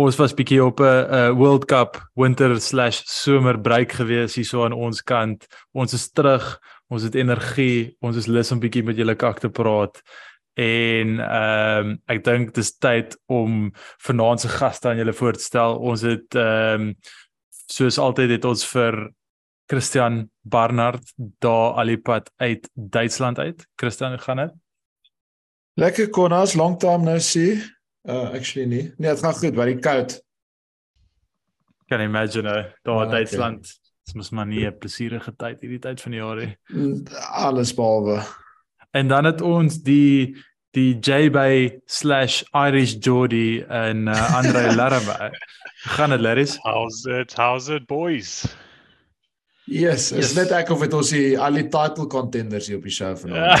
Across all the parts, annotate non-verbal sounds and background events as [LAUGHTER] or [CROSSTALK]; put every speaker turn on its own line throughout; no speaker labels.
Ons was bietjie op 'n uh, World Cup winter/somer break gewees hier so aan ons kant. Ons is terug. Ons het energie. Ons is lus om bietjie met julle kak te praat. En ehm um, ek dink dit is tyd om vanaand se gaste aan julle voor te stel. Ons het ehm um, soos altyd het ons vir Christian Barnard daar alipad uit Duitsland uit. Christian, gaan dit?
Lekker Konas, long time no see. Uh actually nie. Nee, dit gaan goed, baie koud.
Kan imagine uh, daar in
Ah,
Duitsland. Dit mos maar nie 'n plesierige tyd hierdie tyd van die jaar nie.
Alles behalwe.
En dan het ons die die JB/Irish Geordie en uh, Andre [LAUGHS] Larraba. gaan dit Laris?
How's it? How's it, boys?
Yes, is
Yes.
net ek of het ons die al die title contenders hier op die show vanaand.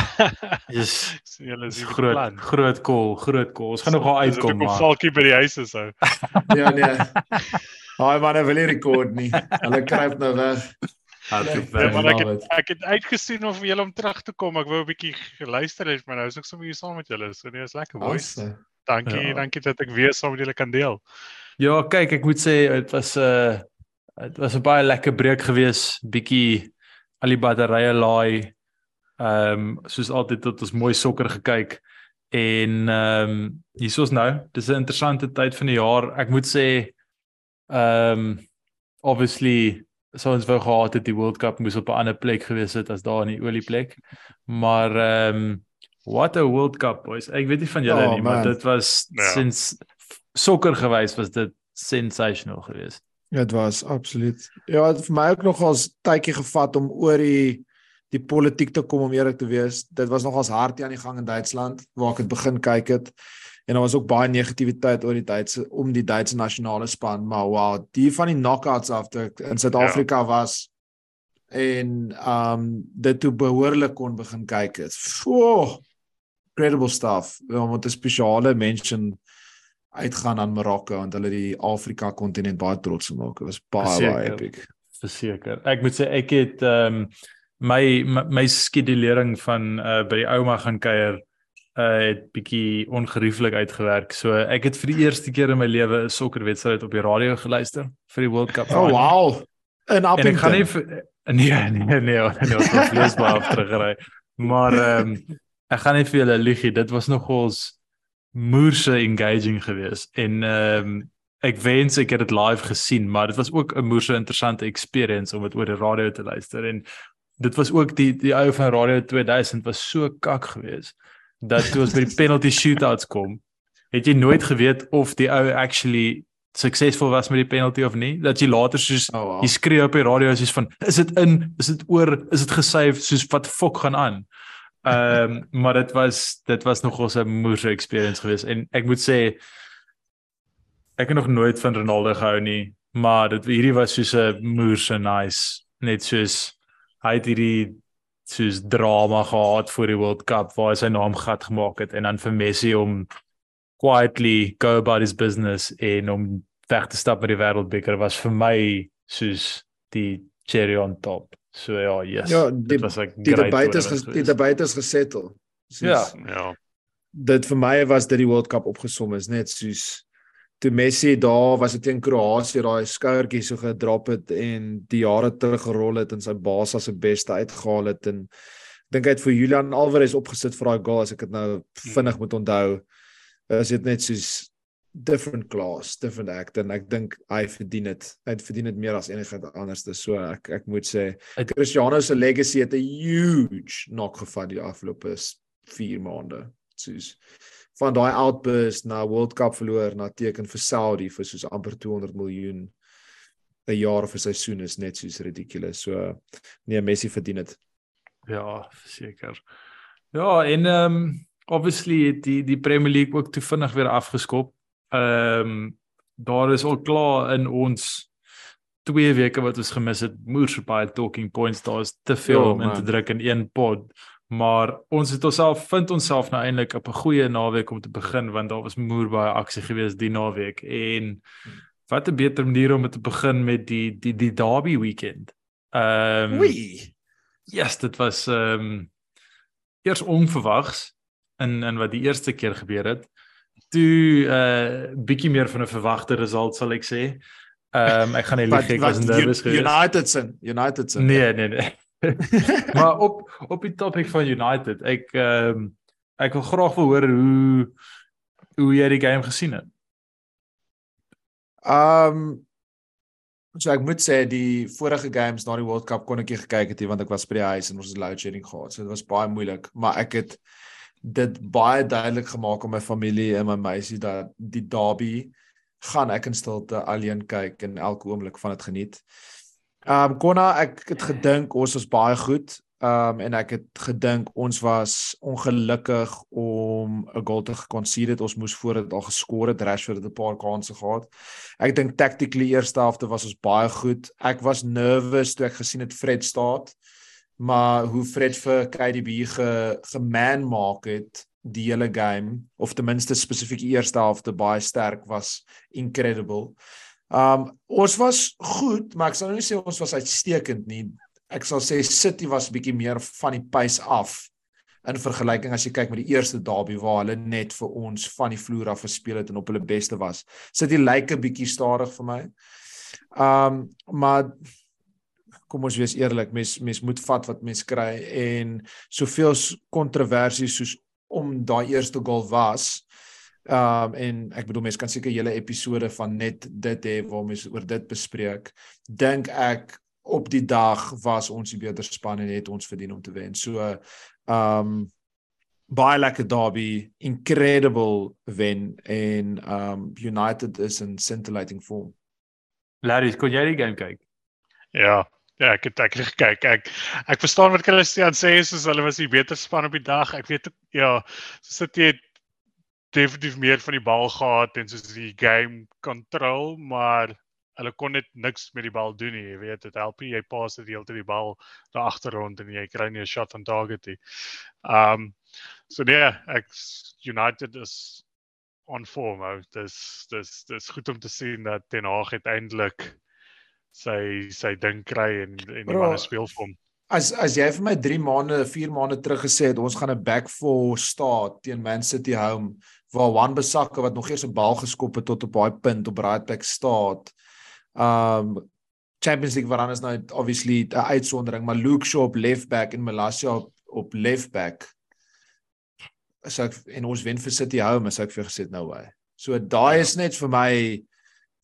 Yes. [LAUGHS]
Sien julle is
Groot
groot plan.
groot call, groot call. Ons gaan nog wel uitkom
maar.
maar.
Valkie by die huis is ou. [LAUGHS]
Ja nee. Haai manne wil nie rekord nie. Hulle kruip nou weg.
Hardloop
Ja,
Ja,
weg.
maar ek het, ek het uitgesien of julle om terug te kom. Ek wou 'n bietjie geluister het, maar nou is ek sommer hier saam met julle. So nee, is lekker boys.
Awesome.
Dankie,
Ja.
dankie dat ek weer saam met julle kan deel.
Ja, kyk, ek moet sê dit was 'n uh, dit was 'n baie lekker breek gewees. Bietjie al die batterye laai. Ehm um, soos altyd tot ons mooi sokker gekyk. En ehm um, hiersoos nou, dis 'n interessante tyd van die jaar. Ek moet sê ehm um, obviously sou ons wou gehad het die World Cup moes op 'n ander plek gewees het as daar in die olieplek. Maar ehm um, what a World Cup boys. Ek weet nie van julle
Oh,
nie, maar
man.
dit was
Ja.
sins sokker gewys was dit sensational geweest.
Dit was absoluut. Ja, het vir my ook nogals tydjie gevat om oor die die politiek te kom om eerlik te wees. Dit was nogals hard hier aan die gang in Duitsland waar ek het begin kyk het. En daar was ook baie negativiteit oor die Duitse om die Duitse nasionale span, maar wow, die van die knockouts af toe in Suid-Afrika ja. was en um dit toe behoorlik kon begin kyk het. Foo, incredible stuff. Ja, met 'n spesiale mention uitgaan aan Marokko want hulle die Afrika kontinent baie trots gemaak. Dit was baie
Verseker.
baie epic.
Verseker. Ek moet sê ek het ehm um, my, my my skedulering van uh by die ouma gaan kuier uh het bietjie ongerieflik uitgewerk. So ek het vir die eerste keer in my lewe 'n sokkerwedstryd op die radio geluister vir die World Cup.
Oh wow. In
En ek
Appington.
gaan nie vir- nee nee nee nee, nee ons het vleesbaar af teruggery. Maar ehm um, ek gaan nie vir julle lieg nie. Dit was nogals moerse engaging geweest en ehm um, ek wens ek het dit live gesien, maar dit was ook 'n moerse interessante experience om dit oor die radio te luister en dit was ook die die ou van Radio 2000 was so kak geweest dat toe ons by die penalty shootouts kom, het jy nooit geweet of die ou actually suksesvol was met die penalty of nie. Dat jy later soos
Oh wow.
Jy skree op die radio soos van is dit in, is dit oor, is dit gesave soos wat fok gaan aan. Ehm um, maar dit was dit was nogal 'n moerse experience geweest en ek moet sê ek het nog nooit van Ronaldo gehou nie, maar dit hierdie was soos 'n moerse nice, net soos hy het hierdie soos drama gehad vir die World Cup waar hy sy naam gat gemaak het en dan vir Messi om quietly go about his business en om weg te stap met die wêreldbeker was vir my soos die cherry on top. So ja, yes.
Ja, die-
dit was 'n
Die
great
debat is ges, die debat is gesettle.
Ja.
Ja.
Dit vir my was dit die World Cup opgesom is net soos toe Messi daar was dit teen Kroasie daai skouertjie so gedrop het en die jare terug gerol het en sy baas as se beste uitgehaal het en ek dink hy het vir Julian Alvarez opgesit vir daai goal as ek dit nou vinnig moet onthou. Is dit net soos different class, different act en ek dink hy verdien dit. Hy verdien dit meer as enigiemand anders. So ek ek moet sê Cristiano se legacy het 'n huge knock gevat die afgelope s- 4 maande. Soos van daai outburst na World Cup verloor na teken vir Saudi vir soos amper 200 miljoen 'n jaar of 'n seisoen is net soos ridiculous. So nee, Messi verdien dit.
Ja, seker. Ja, en ehm um, obviously het die die Premier League ook te vinnig weer afgeskop. Ehm um, daar is al klaar in ons 2 weke wat ons gemis het, moers baie talking points, daar is te veel
Ja,
om in te druk in een pod. Maar ons het onsself vind onsself nou eintlik op 'n goeie naweek om te begin want daar was moer baie aksie geweest die naweek en wat 'n beter manier om te begin met die die die Derby weekend. Ehm um,
Oei.
Yes, dit was ehm um, eers onverwags in in wat die eerste keer gebeur het. Toe uh bietjie meer van 'n verwagte result sal ek sê. Ehm um, ek gaan nie lieg ek was nervus geweest.
United sin, United sin.
Nee, nee, nee. [LAUGHS] maar op op die topic van United, ek ehm um, ek wil graag wil hoor hoe hoe jy die game gesien het.
Ehm um, so ek moet sê die vorige games na die World Cup kon ek nie gekyk het nie want ek was by die huis en ons het load shedding gehad. So dit was baie moeilik, maar ek het dit baie duidelik gemaak aan my familie en my meisie dat die derby gaan ek in stilte alleen kyk en elke oomblik van dit geniet. Ehm um, Konna, ek het gedink ons was baie goed. Ehm um, en ek het gedink ons was ongelukkig om 'n goal te geconcede. Ons moes voor dit al geskor het. Rashford het 'n paar kansse gehad. Ek dink tactically eerste helfte was ons baie goed. Ek was nervous toe ek gesien het Fred staan. Maar hoe Fred vir KDB ge geman maak het die hele game of ten minste spesifiek die eerste helfte baie sterk was incredible. Um ons was goed, maar ek sal nou nie sê ons was uitstekend nie. Ek sal sê City was bietjie meer van die pace af in vergelyking as jy kyk met die eerste derby waar hulle net vir ons van die vloer af gespeel het en op hulle beste was. City lyk 'n bietjie stadig vir my. Um maar kom ons wees eerlik, mens mens moet vat wat mens kry en soveel kontroversies soos om daai eerste goal was. Um en ek bedoel mense kan seker hele episode van net dit hê waar mense oor dit bespreek. Dink ek op die dag was ons die beter span en het ons verdien om te wen. So um baie lekker derby, incredible wen en um United is in scintillating form.
Larry, kon jy die game kyk?
Ja, ja, ek het ek het gekyk. Ek ek verstaan wat Christian sê soos hulle was die beter span op die dag. Ek weet ook ja, so sit jy definitief meer van die bal gehad en soos die game control, maar hulle kon net niks met die bal doen nie. Jy weet, dit help nie jy pas dit heeltyd die bal daar agter rond en jy kry nie 'n shot on target nie. Um so nee, ek United is on form. ou. Dis dis dis goed om te sien dat Ten Hag uiteindelik sy sy ding kry en en die manne speel vir hom.
As as jy vir my 3 maande, 4 maande terug gesê het ons gaan 'n back four staat teen Man City home waar Wan Bissaka wat nog eers 'n bal geskop het tot op daai punt op right back staat. Um Champions League waaraan is nou obviously 'n uitsondering, maar Luke Shaw op left back en Malasia op op left back. As ek en ons wen vir City home, as ek vir gesê het nou hy. So daai
Ja.
is net vir my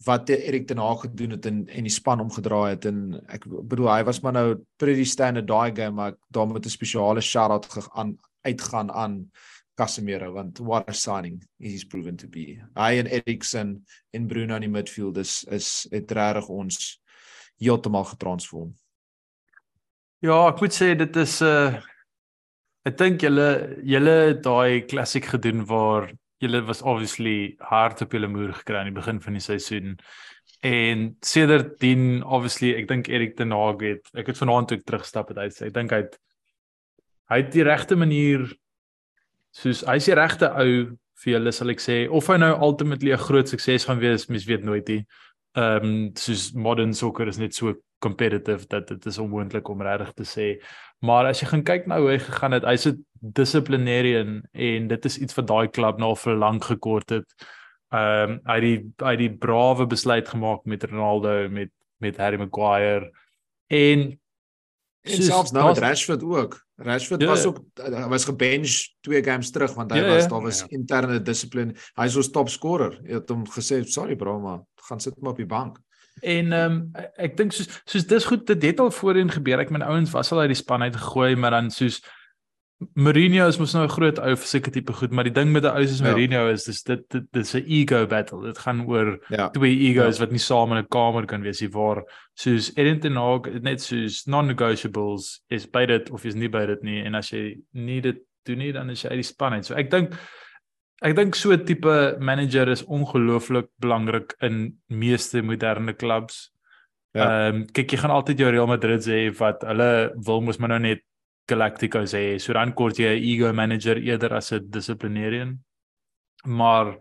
wat Erik ten Hag gedoen het en en die span omgedraai het en ek bedoel hy was maar nou pretty standard daai game maar daar moet 'n spesiale shout-out ge- aan uitgaan aan Casemiro want what a signing he's proven to be. Hy en Eriksen en Bruno in die midfield is is het regtig ons heeltemal getransform.
Ja, ek moet sê dit is 'n uh, ek dink julle julle daai klassiek gedoen waar julle was obviously hard op julle moer gekry aan die begin van die seisoen. En sedertdien obviously ek dink Erik ten Hag het ek het vanaand toe terugstap het uit. Ek dink hy het hy het die regte manier soos hy's die regte ou vir julle sal ek sê of hy nou ultimately 'n groot sukses gaan wees, mens weet nooit nie. Ehm um, soos modern soccer is net so competitive dat dit is onmoontlik om regtig te sê. Maar as jy gaan kyk na hoe hy gegaan het, hy's 'n dissiplinarian en dit is iets wat daai klub nou al vir lank gekort het. Ehm um, hy het die hy het die brawe besluit gemaak met Ronaldo met met Harry Maguire en
En
soos
selfs nou met Rashford ook. Rashford
Ja.
was ook was gebench twee games terug want hy
Ja,
was
ja.
daar was
Ja.
interne dissipline. Hy is ons top scorer. Hy het hom gesê, "Sorry bro, maar gaan sit maar op die bank."
En ehm um, ek dink soos soos dis goed dit het al voorheen gebeur. Ek meen ouens was al uit die span uit gegooi, maar dan soos Mourinho is mos nou 'n groot ou vir sulke tipe goed, maar die ding met 'n ou soos
Ja.
Mourinho is dis dit dit dis 'n ego battle. Dit gaan oor
Ja.
twee egos wat nie saam in 'n kamer kan wees nie waar soos Erin ten Hag net soos non-negotiables is by dit of is nie by dit nie en as jy nie dit doen nie dan is jy uit die span uit. So ek dink ek dink so 'n tipe manager is ongelooflik belangrik in meeste moderne clubs.
Ja.
Ehm kyk jy gaan altyd jou Real Madrid sê wat hulle wil mos maar nou net Galacticos hê. So dan kort jy 'n ego manager eerder as 'n disciplinarian. Maar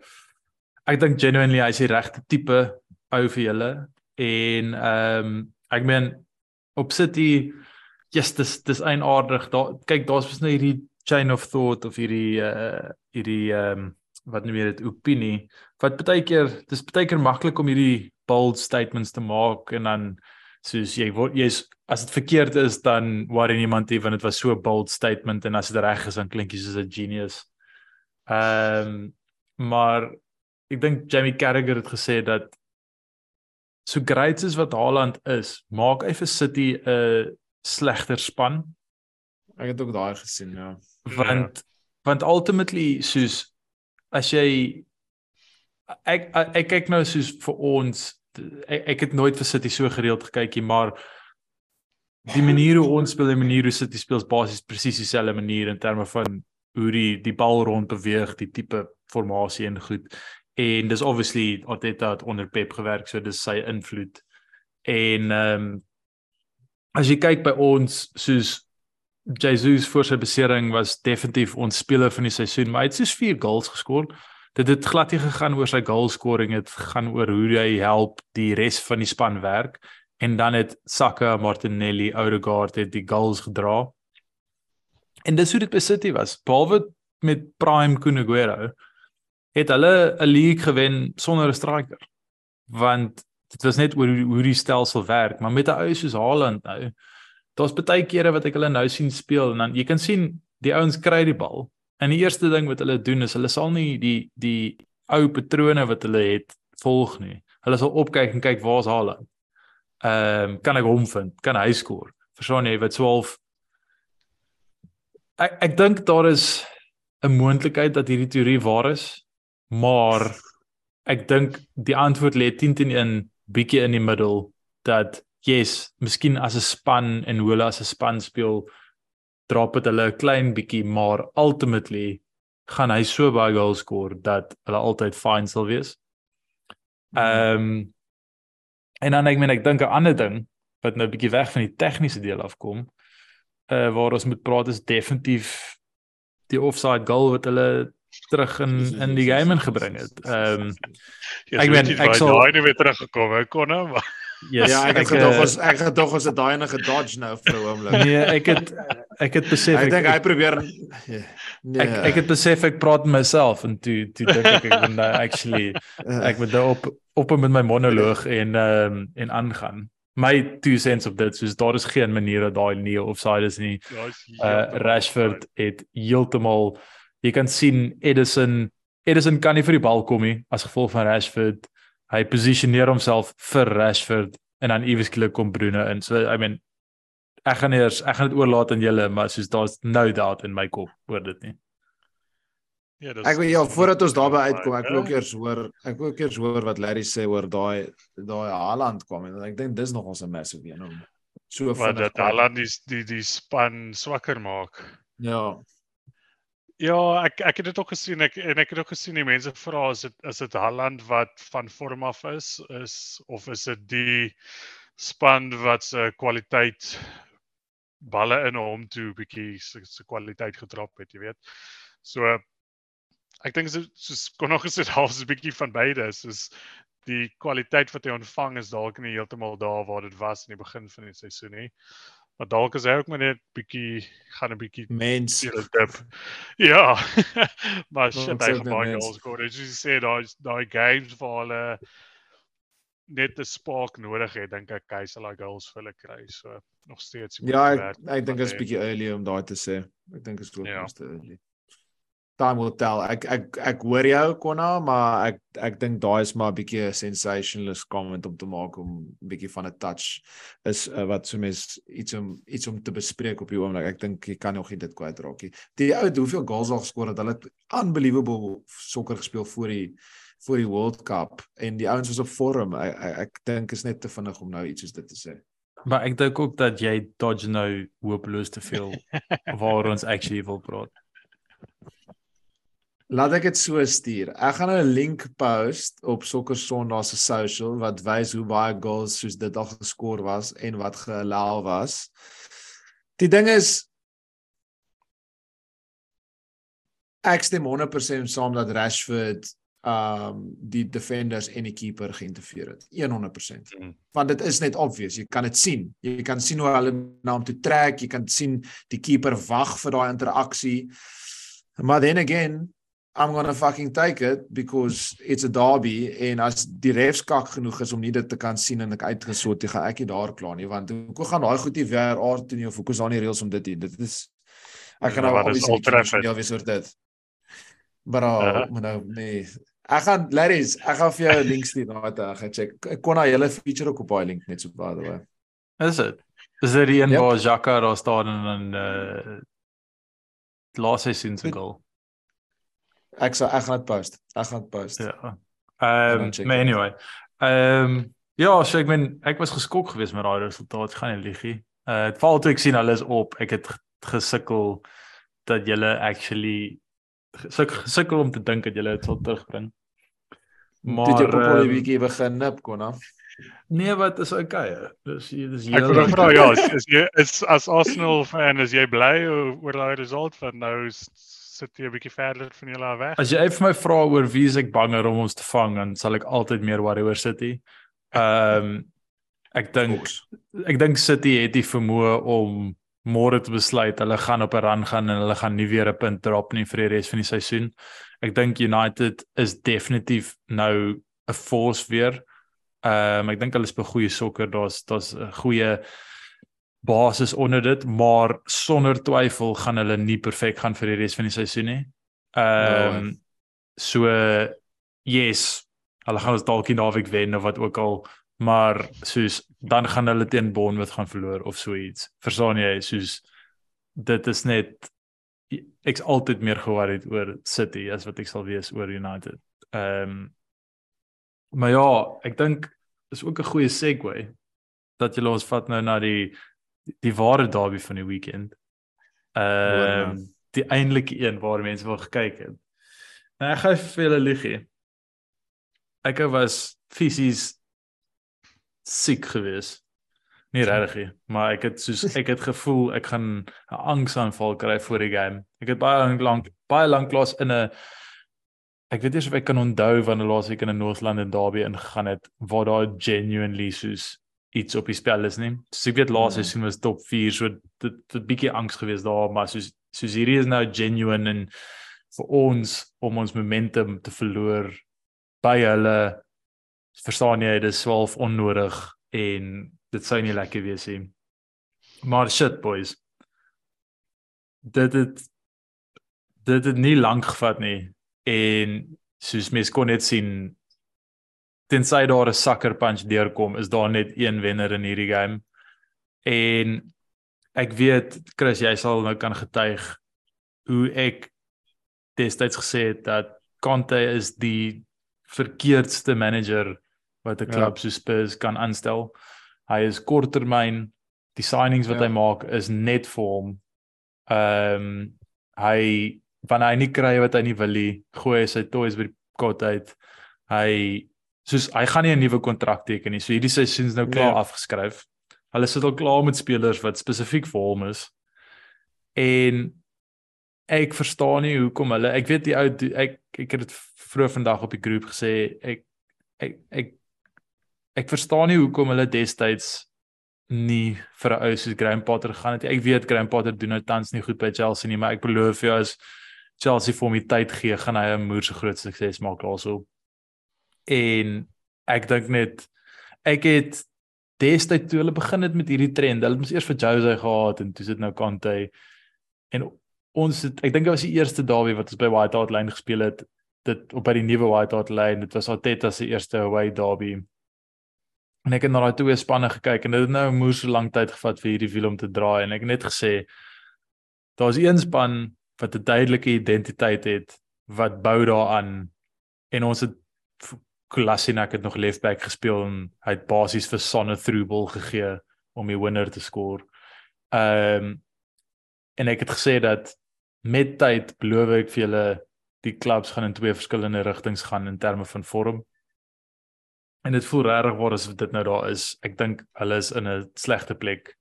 ek dink genuinely hy's die regte tipe ou vir julle en ehm um, ek meen op City yes dis dis eienaardig. Daar kyk daar's mos nou hierdie chain of thought of hierdie uh hierdie ehm um, wat noem jy dit opinie wat baie keer dis baie keer maklik om hierdie bold statements te maak en dan soos jy word jy's as dit verkeerd is dan worry niemand nie want dit was so 'n bold statement en as dit reg is dan klink jy soos 'n genius. Ehm um, maar ek dink Jamie Carragher het gesê dat so great as wat Haaland is, maak hy vir City 'n slegter span
Ek het ook daai gesien, ja.
want want ultimately soos as jy ek ek, ek kyk nou soos vir ons ek, ek het nooit vir City so gereeld gekyk nie maar die manier hoe ons speel en manier hoe City speel is basies presies dieselfde manier in terme van hoe die die bal rond beweeg, die tipe formasie en goed. En dis obviously Arteta het onder Pep gewerk, so dis sy invloed. En ehm um, as jy kyk by ons soos Jesus voor sy besering was definitief ons speler van die seisoen, maar hy het soos 4 goals geskoor. Dit het glad nie gegaan oor sy goal scoring, dit gaan oor hoe hy help die res van die span werk en dan het Saka, Martinelli, Odegaard het die goals gedra. En dis hoe dit by City was. Behalwe met Prime Kun Aguero het hulle 'n league gewen sonder 'n striker. Want dit was net hoe hoe die stelsel werk, maar met 'n ou soos Haaland nou, daar's baie kere wat ek hulle nou sien speel en dan jy kan sien die ouens kry die bal. En die eerste ding wat hulle doen is hulle sal nie die die ou patrone wat hulle het volg nie. Hulle sal opkyk en kyk waar's Haaland. Ehm um, kan ek hom vind? Kan hy skoor? Verstaan jy wat 12 Ek ek dink daar is 'n moontlikheid dat hierdie teorie waar is, maar ek dink die antwoord lê 10 teen 1 bietjie in die middel dat yes, miskien as 'n span en hoe hulle as 'n span speel drop dit hulle 'n klein bietjie, maar ultimately gaan hy so baie goals skoor dat hulle altyd fine sal wees. Ehm um, en dan ek meen ek dink 'n ander ding wat nou 'n bietjie weg van die tegniese deel afkom, uh waar ons moet praat is definitief die offside goal wat hulle terug in in die game ingebring het. Ehm um,
Ek weet
meen,
nie
ek sal-
daai nou weer teruggekom het kon nou maar
yes,
ja, ek het
eh,
gedog ons ek het gedog ons het daai enige dodge nou vir 'n oomblik.
Nee, ek het ek het besef
Ek dink hy
ek,
probeer ja, nee.
ek ek het besef ek praat met myself en toe toe dink ek ek moet nou actually
Eh,
ek moet nou op op met my monoloog en ehm um, en aangaan. My two cents op dit soos daar is geen manier dat daai nie offside is nie. Uh Rashford het heeltemal jy kan sien Edison Edison kan nie vir die bal kom nie as gevolg van Rashford. Hy posisioneer homself vir Rashford en dan ieweskielik kom Bruno in. So I mean ek gaan eers ek gaan dit oorlaat aan julle, maar soos daar's no doubt in my kop oor dit nie.
Ja, dis
Ek wil ja, voordat ons daarby uitkom, ek wil ook eers hoor, ek wil ook eers hoor wat Larry sê oor daai daai Haaland kwam en ek dink dis nog ons 'n massive een om so
wat
vinnig
dat Haaland die die die span swakker maak.
Ja.
Ja, ek ek het dit ook gesien ek en ek het ook gesien die mense vra as dit is dit Haaland wat van vorm af is is of is dit die span wat se kwaliteit balle in hom toe bietjie se se kwaliteit gedrop het, jy weet. So ek dink so soos kon nog gesê [LAUGHS] half 'n bietjie van beide, soos die kwaliteit wat hy ontvang is dalk nie heeltemal daar waar dit was in die begin van die seisoen nie. Maar dalk is hy ook maar net bietjie gaan 'n bietjie
Mens.
Dip. [LAUGHS] Ja. [LAUGHS] maar shit, hy
net
baie goals. As jy sê daai daai games waar hulle net 'n spark nodig het, dink ek hy sal daai goals vir hulle kry. So nog steeds die
Ja, ek ek dink dit is bietjie early om daai te sê. Ek dink dit is ook
Ja.
nog te early. Time will tell. Ek ek ek hoor jou Konna, maar ek ek dink daai is maar 'n bietjie 'n sensationalist comment om te maak om 'n bietjie van 'n touch is uh, wat so mens iets om iets om te bespreek op die oomblik. Ek dink jy kan nog nie dit kwyt raak nie. Die ou het hoeveel goals al geskor het. Hulle het unbelievable sokker gespeel voor die voor die World Cup en die ouens was op vorm. Ek ek, ek dink is net te vinnig om nou iets soos dit te sê.
Maar ek dink ook dat jy dodge nou hopeloos te veel waar ons actually wil praat.
Laat ek dit so stuur. Ek gaan 'n link post op Sokker Sondag se social wat wys hoe baie goals soos dit al geskor was en wat gehalal was. Die ding is ek stem 100% saam dat Rashford um die defenders en die keeper geïnterfereer het 100%.
Mm.
Want dit is net obvious, jy kan dit sien. Jy kan sien hoe hulle na hom toe trek, jy kan sien die keeper wag vir daai interaksie. Maar then again, I'm going to fucking take it because it's a derby en as die refs kak genoeg is om nie dit te kan sien en ek uitgesort het, gaan ek nie daar klaar nie want hoe gaan daai goed nie weer aard toe nie of hoe is daar nie reëls om dit nie. Dit is ek gaan nou obviously ja, wie soort dit. Maar uh,
Uh-huh.
maar nou nee. Ek gaan Larrys, ek gaan vir jou 'n link stuur na ek gaan check. Ek kon daai hele feature ook op daai link net so by the way.
Is dit? Is dit die een
Yep.
waar Jacques daar staan en dan uh laaste seisoen se goal?
Ek sal ek gaan dit post. Ek gaan dit post.
Ja. Ehm
check
maar anyway. Ehm ja, so ek ben ek was geskok geweest met daai resultaat, gaan nie lieg. Uh dit val toe ek sien hulle is op. Ek het gesukkel dat julle actually gesukkel om te dink dat julle dit sal terugbring.
Maar dit jy
Maar
probeer 'n
ehm,
bietjie begin nip kon af.
nee, wat is okay. Dis dis
Ek wil vra ja, is, jy is as Arsenal fan is jy bly oor daai result van nou sit jy 'n bietjie verder van julle af weg?
As jy vir my vra oor wie is ek banger om ons te vang, dan sal ek altyd meer worry oor City. Ehm ek dink ek dink City het die vermoë om môre te besluit hulle gaan op 'n run gaan en hulle gaan nie weer 'n punt drop nie vir die res van die seisoen. Ek dink United is definitief nou 'n force weer. Ehm um, ek dink hulle speel goeie sokker. Daar's daar's 'n goeie basis onder dit, maar sonder twyfel gaan hulle nie perfek gaan vir die res van die seisoen nie. Ehm um,
No.
so yes, hulle gaan ons dalk die naweek wen of wat ook al, maar soos dan gaan hulle teen Bournemouth gaan verloor of so iets. Verstaan jy? Soos dit is net ek's altyd meer ge-worried oor City as wat ek sal wees oor United. Ehm um, maar ja, ek dink is ook 'n goeie segue dat jy ons vat nou na die die, ware derby van die weekend. Ehm um, die eintlike een waar mense wil gekyk het. Nou ek gaan vir julle lieg hê. Ek was fisies siek geweest. Nie regtig nie, maar ek het soos ek het gevoel ek gaan 'n angsaanval kry voor die game. Ek het baie lank lank baie lank klas in 'n ek weet nie of ek kan onthou wanneer laas ek in 'n North London derby ingegaan het waar daar genuinely soos iets op die spel is nie. So ek weet laas
Hmm.
seisoen was top 4, so dit dit bietjie angs geweest daar, maar soos soos hierdie is nou genuine en vir ons om ons momentum te verloor by hulle verstaan jy dis swaalf onnodig en dit sou nie lekker wees nie. Maar shit boys. Dit het dit het nie lank gevat nie en soos mense kon net sien tensy daar 'n sucker punch deurkom is daar net een wenner in hierdie game. En ek weet Chris jy sal nou kan getuig hoe ek destyds gesê het dat Conte is die verkeerdste manager wat 'n
Ja.
klub so Spurs kan aanstel. Hy is korttermyn. Die signings wat
Ja.
hy maak is net vir hom. Ehm um, hy wanneer hy nie kry wat hy nie wil nie, gooi hy sy toys by die kot uit. Hy soos hy gaan nie 'n nuwe kontrak teken nie. So hierdie seisoen is nou klaar
Nee.
afgeskryf. Hulle sit al klaar met spelers wat spesifiek vir hom is. En ek verstaan nie hoekom hulle ek weet die ou ek ek het dit vroeër vandag op die groep gesê ek ek ek ek verstaan nie hoekom hulle destyds nie vir 'n ou soos Graham Potter gegaan het. Ek weet Graham Potter doen nou tans nie goed by Chelsea nie, maar ek beloof jou as Chelsea vir hom die tyd gee, gaan hy 'n moer se groot sukses maak daarso. En ek dink net ek het destyds toe hulle begin het met hierdie trend, hulle het mos eers vir Jose gehad en toe sit nou Conte en ons het ek dink dit was die eerste derby wat ons by White Hart Lane gespeel het dit op by die nuwe White Hart Lane dit was Arteta se eerste away derby. En ek het na daai twee spanne gekyk en dit het nou moes so lank tyd gevat vir hierdie wiel om te draai en ek het net gesê daar's een span wat 'n duidelike identiteit het wat bou daaraan en ons het Kolasinac het nog left back gespeel en hy het basies vir Sonne through ball gegee om die winner te skoor. Ehm um, en ek het gesê dat met tyd beloof ek vir julle die clubs gaan in twee verskillende rigtings gaan in terme van vorm. En dit voel regtig waar as dit nou daar is. Ek dink hulle is in 'n slegte plek.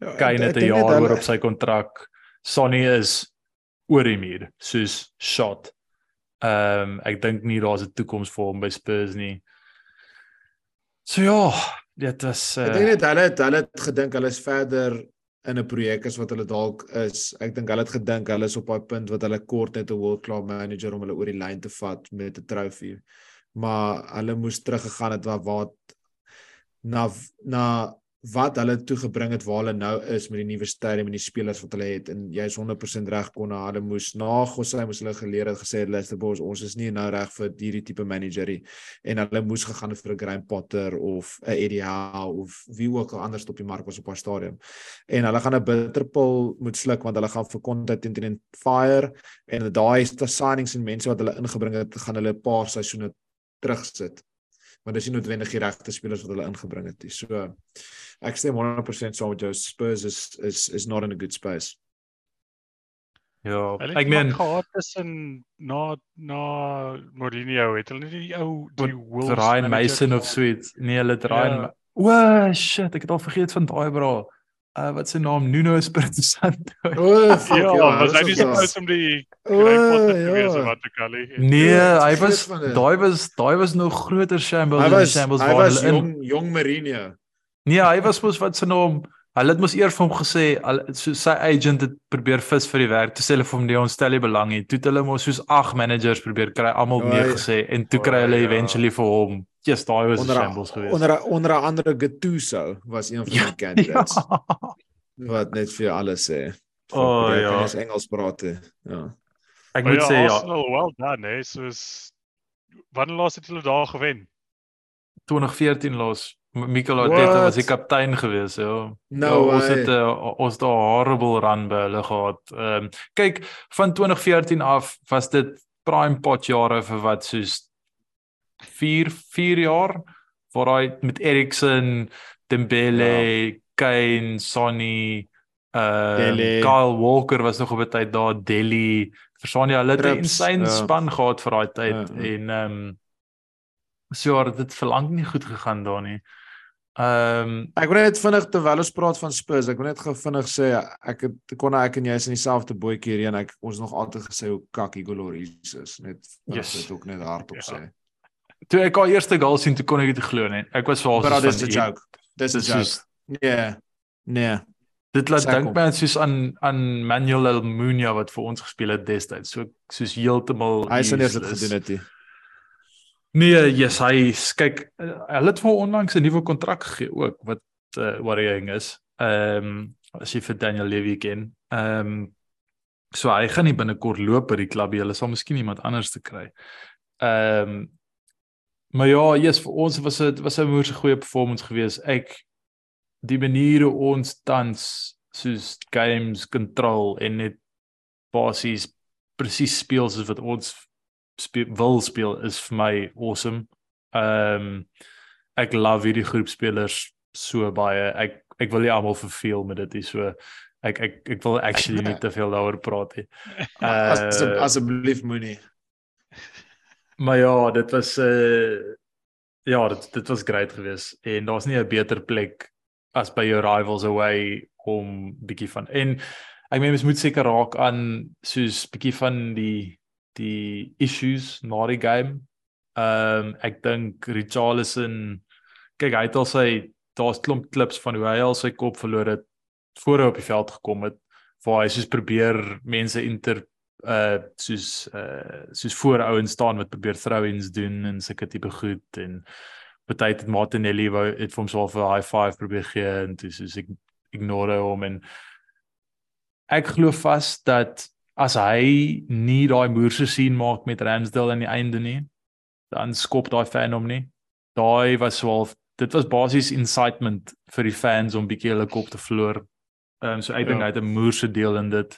Ja,
Kane het 'n jaar oor op sy kontrak. Sonny is oor die muur, soos shot. Ehm um, ek dink nie daar's 'n toekoms vir hom by Spurs nie. So ja, dit is
Ek dink
uh,
net hulle het hulle het gedink hulle is verder in 'n projek as wat hulle dalk is. Ek dink hulle het gedink hulle is op daai punt wat hulle kort net 'n world class manager om hulle oor die lyn te vat met 'n trofee. Maar hulle moes teruggegaan het waar waar na na wat hulle toe gebring het waar hulle nou is met die nuwe stadium en die spelers wat hulle het en jy is 100% reg kon hulle moes na Gossy moes hulle geleer het gesê luister boys ons is nie nou reg vir hierdie tipe managerie en hulle moes gegaan het vir 'n Graham Potter of 'n Eddie Howe of wie ook al anders op die mark was op haar stadium. En hulle gaan 'n bitterpil moet sluk want hulle gaan vir content teen teen fire en daai signings en mense wat hulle ingebring het gaan hulle 'n paar seisoene terugsit. Maar dis nie noodwendig die regte spelers wat hulle ingebring het nie. So ek stem 100% saam met jou. Spurs is is is not in a good space.
ja, ek meen
maar gehad tussen na na Mourinho het hulle nie die ou die Wolves
Ryan Mason of
gehad?
sweet. Nee, hulle het Ryan
Ja.
Ma- O shit, ek het al vergeet van daai bra. Uh wat sy naam Nuno Espirito Santo. [LAUGHS]
O, fuck,
Ja, was hy nie
ook-
supposed om die
O,
Grey Potter te wees
ja.
of wat ook al nie?
Nee,
Ja,
hy was daai was daai was nog groter shambles as shambles waar
was
hulle in
jong jong Mourinho.
Nee, hy was mos wat se naam. Hulle het mos eers vir hom gesê, al- so sy agent het probeer vis vir die werk. Toe sê hulle vir hom nee, ons stel nie belang nie. Toe het hulle mos soos ag managers probeer kry, almal
Ja,
nee gesê en toe kry hulle
ja.
eventually vir hom. Yes, daai was 'n
Onder
shambles geweest.
onder onder andere Gattuso was een van
Ja,
die candidates
Ja.
wat net vir alles sê.
O,
jy
ja.
eens Engels praat. Ja.
Ek moet
ja,
sê ja,
Arsenal well done, hè. Soos wanneer laas het hulle daar gewen?
2014 los. Mikel Arteta was die kaptein geweest, ja.
No
ja, ons het uh, ons het 'n horrible run by hulle gehad. Ehm um, kyk, van 2014 af was dit prime pot jare vir wat soos 4 4 jaar waar hy met Eriksen, Dembele, ja. Kane, Sonny, uh
Dele.
Kyle Walker was nog op 'n tyd daar, Delhi, verstaan jy, hulle het 'n insane
ja.
span gehad vir daai tyd
Ja, ja.
en ehm um, so ja, dit het verlang nie goed gegaan daar nie. Ehm um,
Ek wil net vinnig terwyl ons praat van Spurs, ek wil net gou vinnig sê ek het kon ek en jy is in dieselfde bootjie hier en ek ons nog altyd gesê hoe kak Igor Lloris is. Net
Yes.
dit ook net hardop
Ja.
sê.
toe ek al eerste goal sien, toe kon ek dit glo nie. Ek was
Maar
soos
dis 'n
van,
joke. Dis 'n joke.
soos
Nee. Nee.
dit laat dink my soos aan aan Manuel Almunia wat vir ons gespeel het destyds. So soos heeltemal
Hy sou net dit gedoen het. nie.
Nee, yes, hy kyk uh, hulle het vir onlangs 'n nuwe kontrak gegee ook wat uh, worrying is. Ehm um, as jy vir Daniel Levy ken. Ehm um, so hy gaan nie binnekort loop by die klub nie. Hulle sal miskien iemand anders te kry. Ehm um, maar ja, yes, vir ons was dit was 'n moeë goeie performance geweest. Ek die maniere ons tans soos games control en net basies presies speel soos wat ons speel, wil speel is vir my awesome. Ehm um, ek love hierdie groep spelers so baie. Ek ek wil nie almal verveel met dit nie. So ek ek ek wil actually nie te veel daaroor praat nie. [LAUGHS]
As
Uh,
asseblief moenie.
maar ja, dit was 'n uh, ja, dit dit was great geweest en daar's nie 'n beter plek as by jou rivals away om bietjie van en ek meen mens moet seker raak aan soos bietjie van die die issues na die game. Ehm um, ek dink Richarlison kyk hy het al sy daar's klomp klips van hoe hy al sy kop verloor het voor hy op die veld gekom het waar hy soos probeer mense inter uh soos uh soos voor ouens staan wat probeer throw-ins doen en sulke tipe goed en baie het Martinelli wou het vir hom so 'n high five probeer gee en toe soos ek ignore hom en ek glo vas dat as hy nie daai moerse sien maak met Ramsdale aan die einde nie dan skop daai fan hom nie daai was so half dit was basies incitement vir die fans om bietjie hulle kop te verloor ehm um, so ek dink
Ja.
hy het 'n moerse deel in dit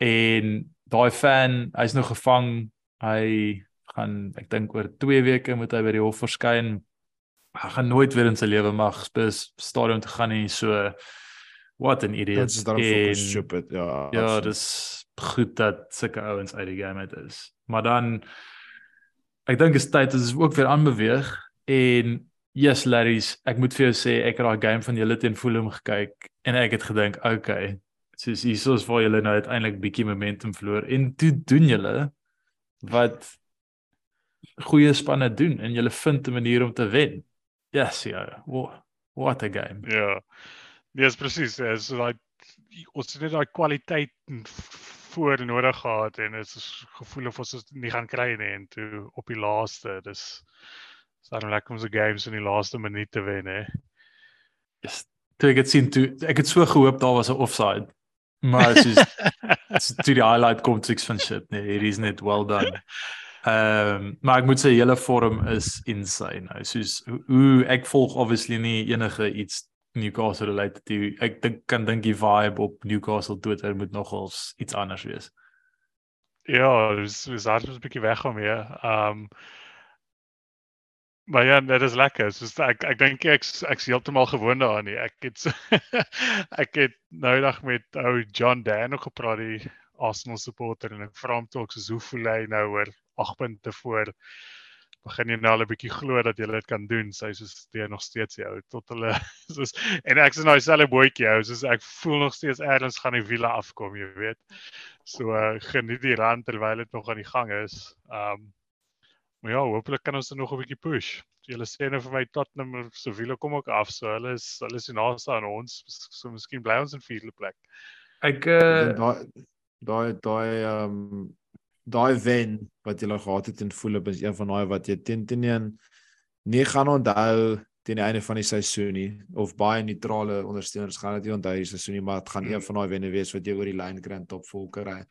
en daai fan hy's nou gevang hy gaan ek dink oor 2 weke moet hy by die hof verskyn hy gaan nooit weer in sy lewe mag Spurs stadion toe gaan nie so what an idiot
Dit is
En-
fucking stupid. Ja.
ja dis goed dat sulke ouens uit die game uit is. Maar dan ek dink is tyd is ook weer aanbeweeg en yes Larry's ek moet vir jou sê ek het daai game van julle teen Fulham gekyk en ek het gedink okay soos hiersoos waar julle nou uiteindelik bietjie momentum verloor en toe doen julle wat goeie spanne doen en julle vind 'n manier om te wen. Yes, ja. What, what a game.
Ja. Nee, is presies. Is daai ons het net daai kwaliteit voor nodig gehad en dit is gevoel of ons dit nie gaan kry nie en toe op die laaste dis is dan lekker om se games in die laaste minuut te wen hè.
Yes. Toe ek het sien toe ek het so gehoop daar was 'n offside. Maar soos [LAUGHS] toe die highlight kom six van shit nee, it is net well done. Ehm um, maar ek moet sê julle vorm is insane nou. Soos hoe ek volg obviously nie enige iets Newcastle related to ek dink kan dink die vibe op Newcastle Twitter moet nogals iets anders wees.
Ja, dis dis altyd 'n bietjie weg om hier. Ehm Maar ja, dit is lekker. So ek ek dink ek ek's heeltemal gewoond daaraan nie. Ek het [LAUGHS] ek het nou dag met ou John Dan nog gepraat die Arsenal supporter en ek vra hom toe ek so hoe voel hy nou oor 8 punte voor begin jy nou al 'n bietjie glo dat jy dit kan doen. Sy sê jy nog steeds jou tot hulle [LAUGHS] soos en ek sê nou dieselfde bootjie hou. Soos ek voel nog steeds eers gaan die wiele afkom, jy weet. So uh, geniet die rand terwyl dit nog aan die gang is. Um maar ja, hopelik kan ons dit nog 'n bietjie push. Julle sê nou vir my Tottenham se wiele kom ook af, so hulle is hulle is naaste aan ons. So miskien bly ons in vierde plek.
Ek uh daai daai daai um daai wen wat jy gehad het in Fulham is een van daai wat jy teen teen een nie gaan onthou teen die einde van die seisoen nie of baie neutrale ondersteuners gaan dit nie onthou die seisoen nie maar dit gaan een van daai wenne wees wat jy oor die lyn kry top volker hy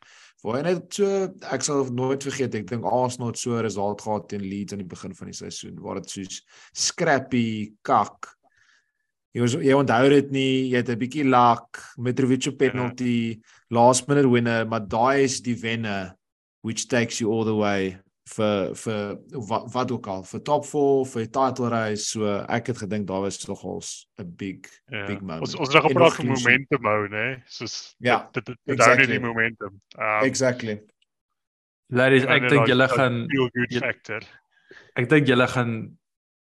waar hy net so ek sal nooit vergeet ek dink Arsenal het so 'n resultaat gehad teen Leeds aan die begin van die seisoen waar dit soos scrappy kak. Jy was, jy onthou dit nie, jy het 'n bietjie luck, Mitrovic op penalty, ja. last minute winner, maar daai is die wenne which takes you all the way vir vir wat, wat ook al vir top 4 vir title race so ek het gedink daar was nogals 'n big yeah. Ja. big moment.
Ons ons het gepraat van momentum hou nê soos
ja
dit dit dit exactly. die momentum.
Um, exactly.
Ladies ek dink julle gaan Ek dink julle gaan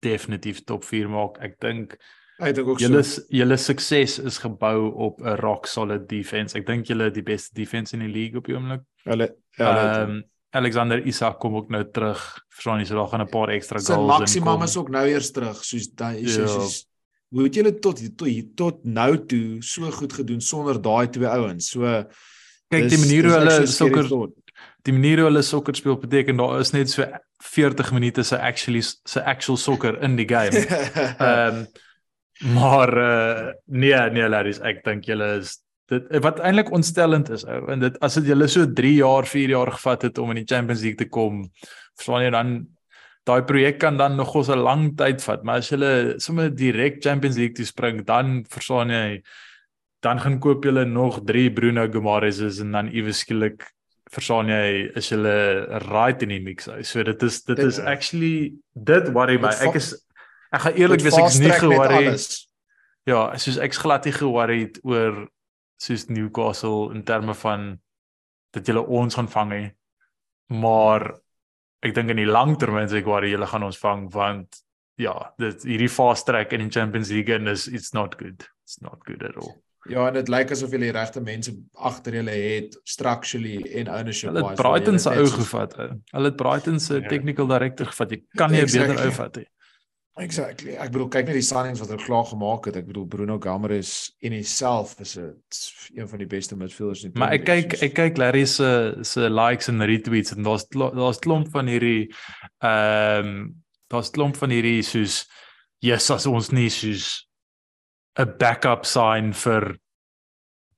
definitief top 4 maak. Ek dink
Ek dink ook
julle so. julle sukses is gebou op 'n rock solid defense. Ek dink julle het die beste defense in die league op die oomblik.
Hulle ja,
um, Alexander Isak kom ook nou terug. Verstaan jy, so daar gaan 'n paar ekstra goals in.
Sy maksimum is ook nou eers terug, soos daai is ja. soos hoe het julle tot tot tot nou toe so goed gedoen sonder daai twee ouens. So
kyk die manier hoe hulle sokker die manier hoe hulle sokker speel beteken daar is net so 40 minute se actually se actual sokker in die game. [LAUGHS] Ehm um, Maar uh, nee, nee Larry, ek dink julle is dit wat eintlik ontstellend is ou en dit as dit julle so 3 jaar, 4 jaar gevat het om in die Champions League te kom, verstaan jy dan daai projek kan dan nog ons 'n lang tyd vat, maar as julle sommer direk Champions League toe spring, dan verstaan jy dan gaan koop julle nog 3 Bruno Guimaraes en dan iewes skielik verstaan jy is julle right in die mix. So dit is dit is actually dit worry my. Ek is Ek gaan eerlik wees ek's nie ge-worry. Ja, soos ek's glad nie ge-worry oor soos Newcastle in terme van dat julle ons gaan vang nie. Maar ek dink in die langtermyn sê ek worry julle gaan ons vang want ja, dit hierdie fast track in die Champions League and is it's not good. It's not good at all.
Ja, dit lyk asof jy die regte mense agter julle het structurally en ownership
wise. Hulle het Brighton se ou gevat. Hulle het Brighton se ja. technical director gevat. Jy kan nie 'n exactly. beter ou vat nie.
Exactly. Ek bedoel kyk net die signings wat hulle klaar gemaak het. Ek bedoel Bruno Gammares in homself is 'n een van die beste midfielders in die
Maar ek kyk ek kyk Larry se se likes en retweets en daar's daar's klomp van hierdie ehm um, daar's klomp van hierdie soos yes as ons nie soos 'n backup sign vir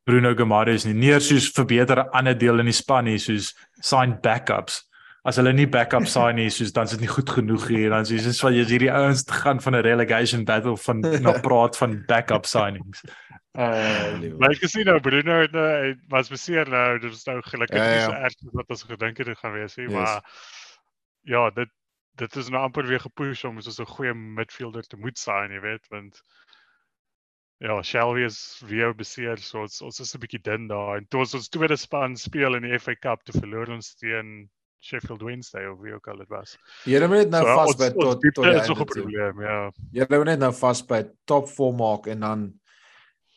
Bruno Gammares nie. Nie soos verbeter 'n ander deel in die span nie, soos sign backups as hulle nie backup sign nie soos dan is dit nie goed genoeg hier dan sies dit van jy hierdie ouens gaan van 'n relegation battle van [LAUGHS] na praat van backup signings.
Uh maar ek gesien nou Bruno het nou was beseer nou dit is nou gelukkig ja, ja. nie so erg wat ons gedink het dit gaan wees nie yes. maar ja dit dit is nou amper weer gepush om so 'n goeie midfielder te moet sign jy weet want ja, Shelby is weer beseer, so ons ons is 'n bietjie dun daar. En toe ons ons tweede span speel in die FA Cup te verloor ons teen Sheffield Wednesday of wie ook al dit was.
Julle moet net nou
So,
vas
ons-
by
ons
tot tot die
is nog
einde
'n probleem, ja.
Julle moet net nou vas by top 4 maak en dan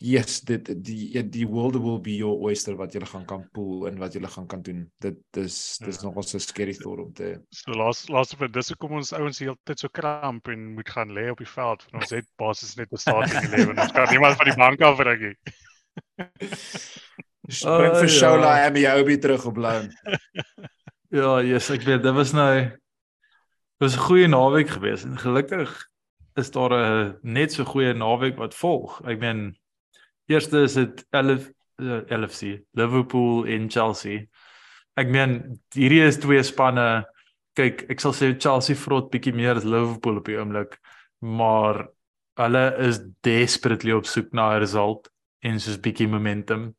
yes, dit die die, die world will be your oyster wat julle gaan kan pool en wat julle gaan kan doen. Dit dis dis
Ja.
nogal so scary thought om te
So laas laaste punt, dis hoekom ons ouens die hele tyd so kramp en moet gaan lê op die veld want ons het basies net 'n starting eleven. Ons kan niemand van die bank af bring nie.
spring
Oh,
vir
ja.
Shola en Miobi terug op loan. [LAUGHS]
Ja, yes, ek weet dit was nou dit was 'n goeie naweek geweest en gelukkig is daar 'n net so goeie naweek wat volg. Ek meen eerste is dit 11 uh, 11C Liverpool en Chelsea. Ek meen hierdie is twee spanne. Kyk, ek sal sê Chelsea vrot bietjie meer as Liverpool op die oomblik, maar hulle is desperately op soek na 'n result en soos bietjie momentum.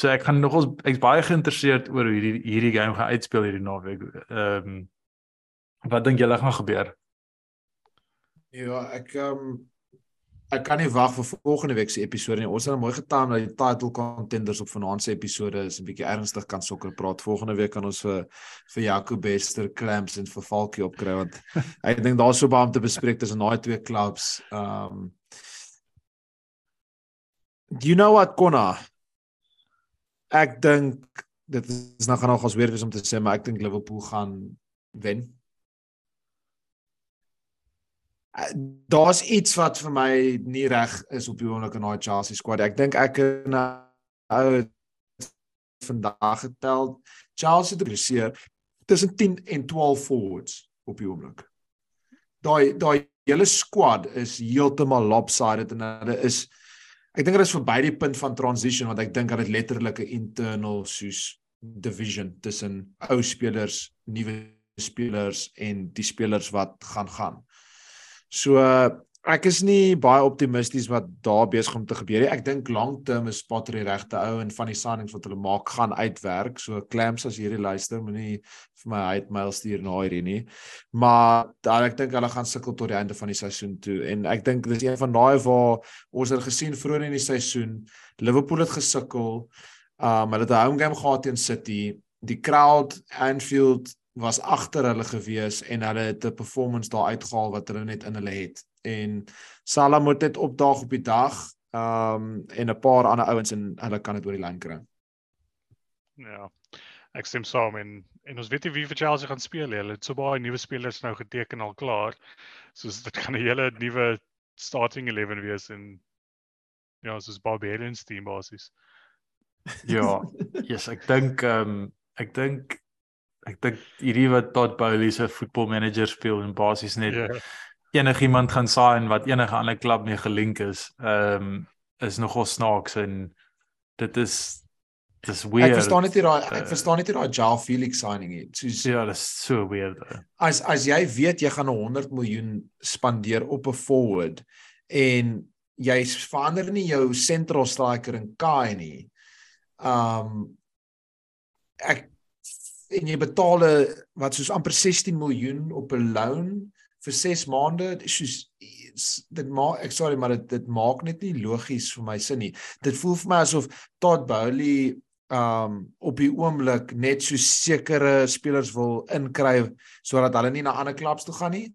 So ek gaan nogals ek's baie geïnteresseerd oor hoe hierdie hierdie game gaan uitspeel hierdie naweek. Ehm um, wat dink julle gaan gebeur?
Ja, ek ehm um, ek kan nie wag vir volgende week se episode nie. Ons het nou mooi getaan dat die title contenders op vanaand se episode is 'n bietjie ernstig kan sokker praat. Volgende week kan ons vir vir Jaco Bester Clamps en vir Falkie opkry want [LAUGHS] ek dink daar's so baie om te bespreek tussen daai twee clubs. Ehm um, Do you know what Konna? Ek dink dit is nou gaan nog ons weer wees om te sê maar ek dink Liverpool gaan wen. Uh, daar's iets wat vir my nie reg is op die oomblik in daai Chelsea squad. Ek dink ek en ou het vandag getel Chelsea het gereseer tussen 10 en 12 forwards op die oomblik. Daai daai hele squad is heeltemal lopsided en hulle is ek dink dit is verby die punt van transition want ek dink hulle het letterlik 'n internal soos division tussen ou spelers, nuwe spelers en die spelers wat gaan gaan. So ek is nie baie optimisties wat daar besig om te gebeur nie. Ek dink langterm is Potter die regte ou en van die signings wat hulle maak gaan uitwerk. So Clamps as hierdie luister, moenie vir my hate mail stuur na hierdie nie. Maar daar ek dink hulle gaan sukkel tot die einde van die seisoen toe en ek dink dis een van daai waar ons het gesien vroeër in die seisoen Liverpool het gesukkel. Um hulle het 'n home game gehad teen City. Die crowd Anfield was agter hulle gewees en hulle het 'n performance daar uitgehaal wat hulle net in hulle het. En Salah moet net opdaag op die dag. Um en 'n paar ander ouens en hulle kan dit oor die lyn kry.
Ja. Ek stem saam en en ons weet nie wie vir Chelsea gaan speel nie. Hulle het so baie nuwe spelers nou geteken al klaar. Soos dit gaan 'n hele nuwe starting 11 wees en ja, soos Barbarians team basies.
Ja, yes, ek dink ehm um, ek dink ek dink hierdie wat Todd Bowley se voetbalmanager speel en basies net
Ja.
Enigiemand gaan sign wat enige ander klub mee gelink is, ehm um, is nogal snaaks en dit is dis weird.
Ek verstaan net nie daai ek
Uh,
verstaan net nie daai Jao Felix signing nie. Soos
Ja, dis so weird. ou.
as as jy weet jy gaan 'n 100 miljoen spandeer op 'n forward en jy verander nie jou central striker in Kai nie. Um ek en jy betaal 'n wat soos amper 16 miljoen op 'n loan vir 6 maande. Soos dit maak ek sorry maar dit dit maak net nie logies vir my sin nie. Dit voel vir my asof Todd Bowley um op die oomblik net so sekere spelers wil inkry sodat hulle nie na ander klubs toe gaan nie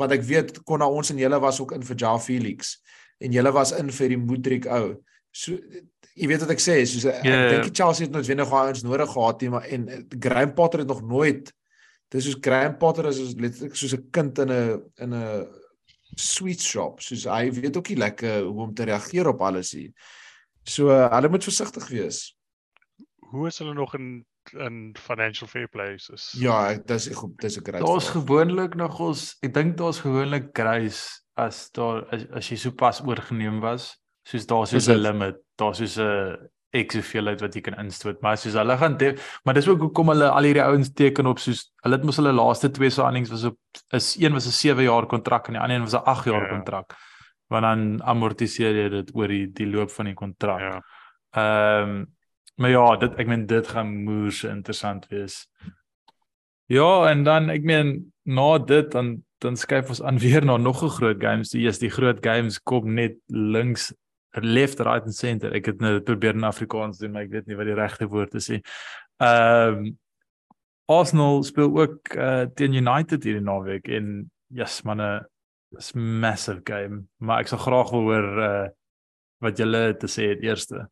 want ek weet kon na ons en julle was ook in vir Ja Felix en julle was in vir die Modric ou. So jy weet wat ek sê, soos ek
Ja, ja.
dink die Chelsea het noodwendig daai ouens nodig gehad nie, maar en Graham Potter het nog nooit dis soos Graham Potter is soos letterlik soos 'n kind in 'n in 'n sweet shop. Soos hy weet ook nie lekker hoe om te reageer op alles nie. So uh, hulle moet versigtig wees.
Hoe is hulle nog in in financial fair play is?
Ja, dis ek dis 'n great.
Daar's gewoonlik nog ons ek dink daar's gewoonlik grace as daar as, as jy sopas oorgeneem was, soos daar's soos
Is
'n limit, daar's soos 'n ek hoeveelheid wat jy kan instoot, maar soos hulle gaan maar dis ook hoekom hulle al hierdie ouens teken op soos hulle het mos hulle laaste twee signings was op is een was 'n 7 jaar kontrak en die ander een was 'n 8 jaar
Ja.
kontrak. Want dan amortiseer jy dit oor die die loop van die kontrak.
Ja.
Ehm maar ja, dit ek meen dit gaan moers interessant wees. Ja, en dan ek meen na dit dan dan skuif ons aan [LAUGHS] weer na nog 'n groot games. Die is die groot games kom net links left right and center. Ek het nou probeer in Afrikaans doen, maar ek weet nie wat die regte woord is nie. Ehm um, Arsenal speel ook uh, teen United hierdie naweek en yes manne, it's massive game, maar ek sal graag wil hoor uh, wat julle te sê het eerste.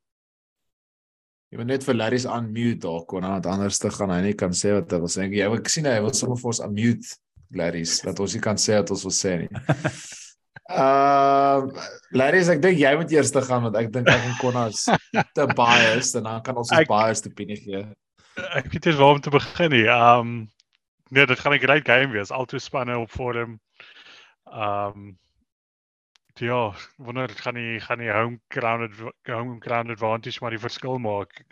Jy moet net vir Larry's unmute daar kon, want anders te gaan hy nie kan sê wat hy wil sê. Jy ek sien hy wil sommer vir ons unmute Larry's dat ons nie kan sê wat ons wil sê nie. [LAUGHS] Ehm uh, Larry's ek dink jy moet eers te gaan want ek dink ek en Konnas [LAUGHS] te biased en dan kan ons ons biased opinie gee.
Ek weet nie waar om te begin nie. Ehm um, nee, dit gaan 'n great game wees. Al twee spanne op vorm. Ehm um, ja, wonder gaan die gaan die home ground home ground advantage maar die verskil maak.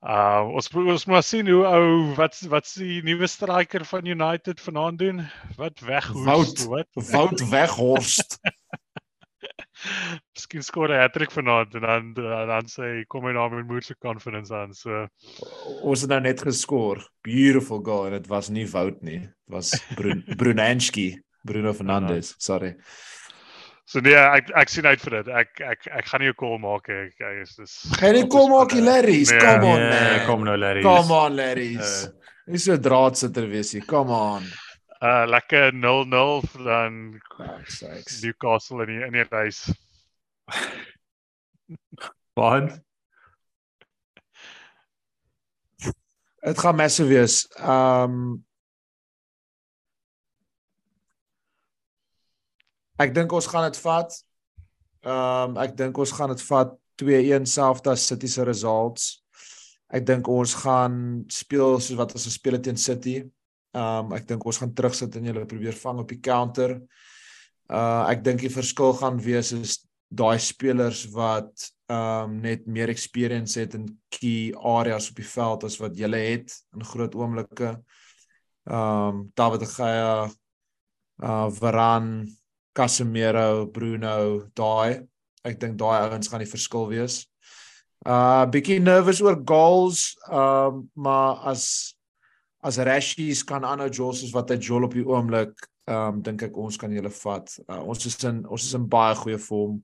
Uh ons ons moet sien hoe ou wat wat die nuwe striker van United vanaand doen. Wat weghorst
wat Wout [LAUGHS] weghorst.
Miskien skoor hy hattrick vanaand en dan dan sê kom hy na met moeë confidence aan. So
ons het nou net geskoor. Beautiful goal en dit was nie Wout nie. Dit was Brun [LAUGHS] Brunanski, Bruno Fernandes. Sorry.
So nee, ek ek sien uit vir dit. Ek ek ek gaan nie 'n call maak nie. Ek is dis
Gaan nie kom maak nie, Larrys.
Nee,
Come on,
Nee,
man.
kom nou Larry.
Come on, Larrys. Dis so draadsitter wees hier. Come on.
Uh lekker 0-0 dan
sakes.
Newcastle in die in die reis. [LAUGHS]
Want
Dit gaan massive wees. Um Ek dink ons gaan dit vat. Um ek dink ons gaan dit vat 2-1 selfs as City se results. Ek dink ons gaan speel soos wat ons gespeel het teen City. Um ek dink ons gaan terugsit en hulle probeer vang op die counter. Uh ek dink die verskil gaan wees is daai spelers wat um net meer experience het in key areas op die veld as wat julle het in groot oomblikke. Um David de Gea, uh Varane, Casemiro, Bruno, daai. Ek dink daai ouens gaan die verskil wees. Uh bietjie nervous oor goals, um maar as as Rashies kan aanhou jol soos wat hy jol op die oomblik, um dink ek ons kan julle vat. Uh, ons is in ons is in baie goeie vorm.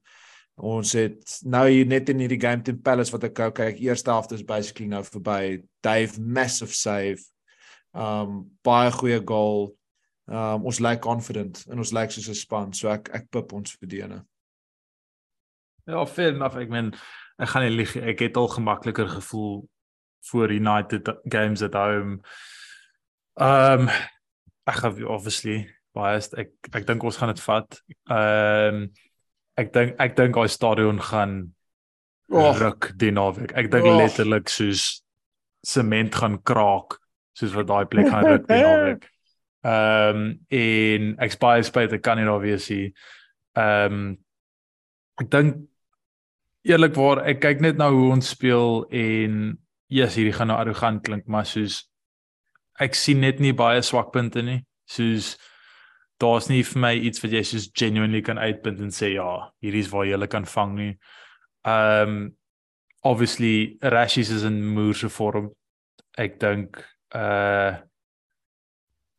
Ons het nou hier net in hierdie game teen Palace wat ek gou kyk, eerste helfte is basically nou verby. Dave massive save. Um baie goeie goal. Um ons lyk confident en ons lyk soos 'n span, so ek ek pip ons vir die ene.
ja, fair enough. Ek meen ek gaan nie lieg, ek het al gemakliker gevoel voor United games at home. Um ek gaan obviously biased. Ek ek dink ons gaan dit vat. Um ek dink ek dink daai stadion gaan
Och.
ruk die naweek. Ek dink
Och.
letterlik soos sement gaan kraak soos wat daai plek gaan ruk die [LAUGHS] naweek. Ehm um, en ek's baie spyt ek kan nie daar wees nie. Ehm um, ek dink eerlikwaar ek kyk net nou hoe ons speel en yes hierdie gaan nou arrogant klink maar soos ek sien net nie baie swakpunte nie. Soos daar's nie vir my iets wat jy soos genuinely kan uitpunt en sê ja, hierdie is waar jy hulle kan vang nie. Um obviously Rashies is in moerse vorm. Ek dink uh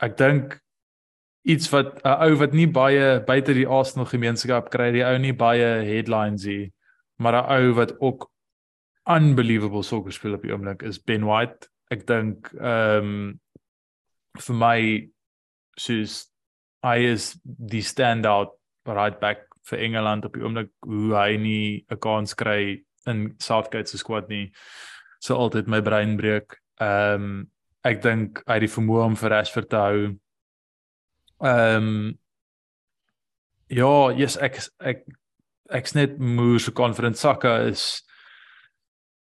ek dink iets wat 'n uh, ou wat nie baie buite die Arsenal gemeenskap kry, die ou nie baie headlines hier, maar 'n ou wat ook unbelievable sokker speel op die oomblik is Ben White. Ek dink ehm um, vir my soos hy is die standout right back vir Engeland op die oomblik hoe hy nie 'n kans kry in Southgate se squad nie. So altyd my brein breek. Ehm um, ek dink hy het die vermoë om vir Rashford te hou. Ehm um, ja, yes ek ek ek's net moe so confident Saka is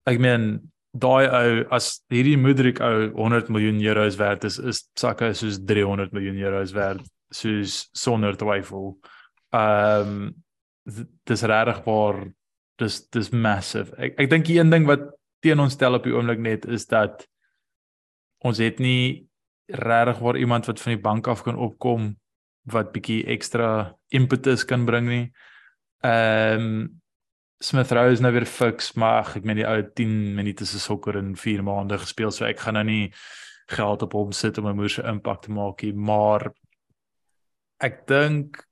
ek meen daai ou as hierdie Mudrik ou 100 miljoen euros werd is is Saka soos 300 miljoen euros werd soos sonder twyfel. Ehm um, dis regtig waar dis dis massive. Ek ek dink die een ding wat teen ons stel op die oomblik net is dat ons het nie regtig waar iemand wat van die bank af kan opkom wat bietjie ekstra impetus kan bring nie. Ehm um, Smith Rowe is nou weer fix, maar ek meen die ou 10 minute se sokker in 4 maande gespeel, so ek gaan nou nie geld op hom sit om 'n moerse impak te maak nie, maar ek dink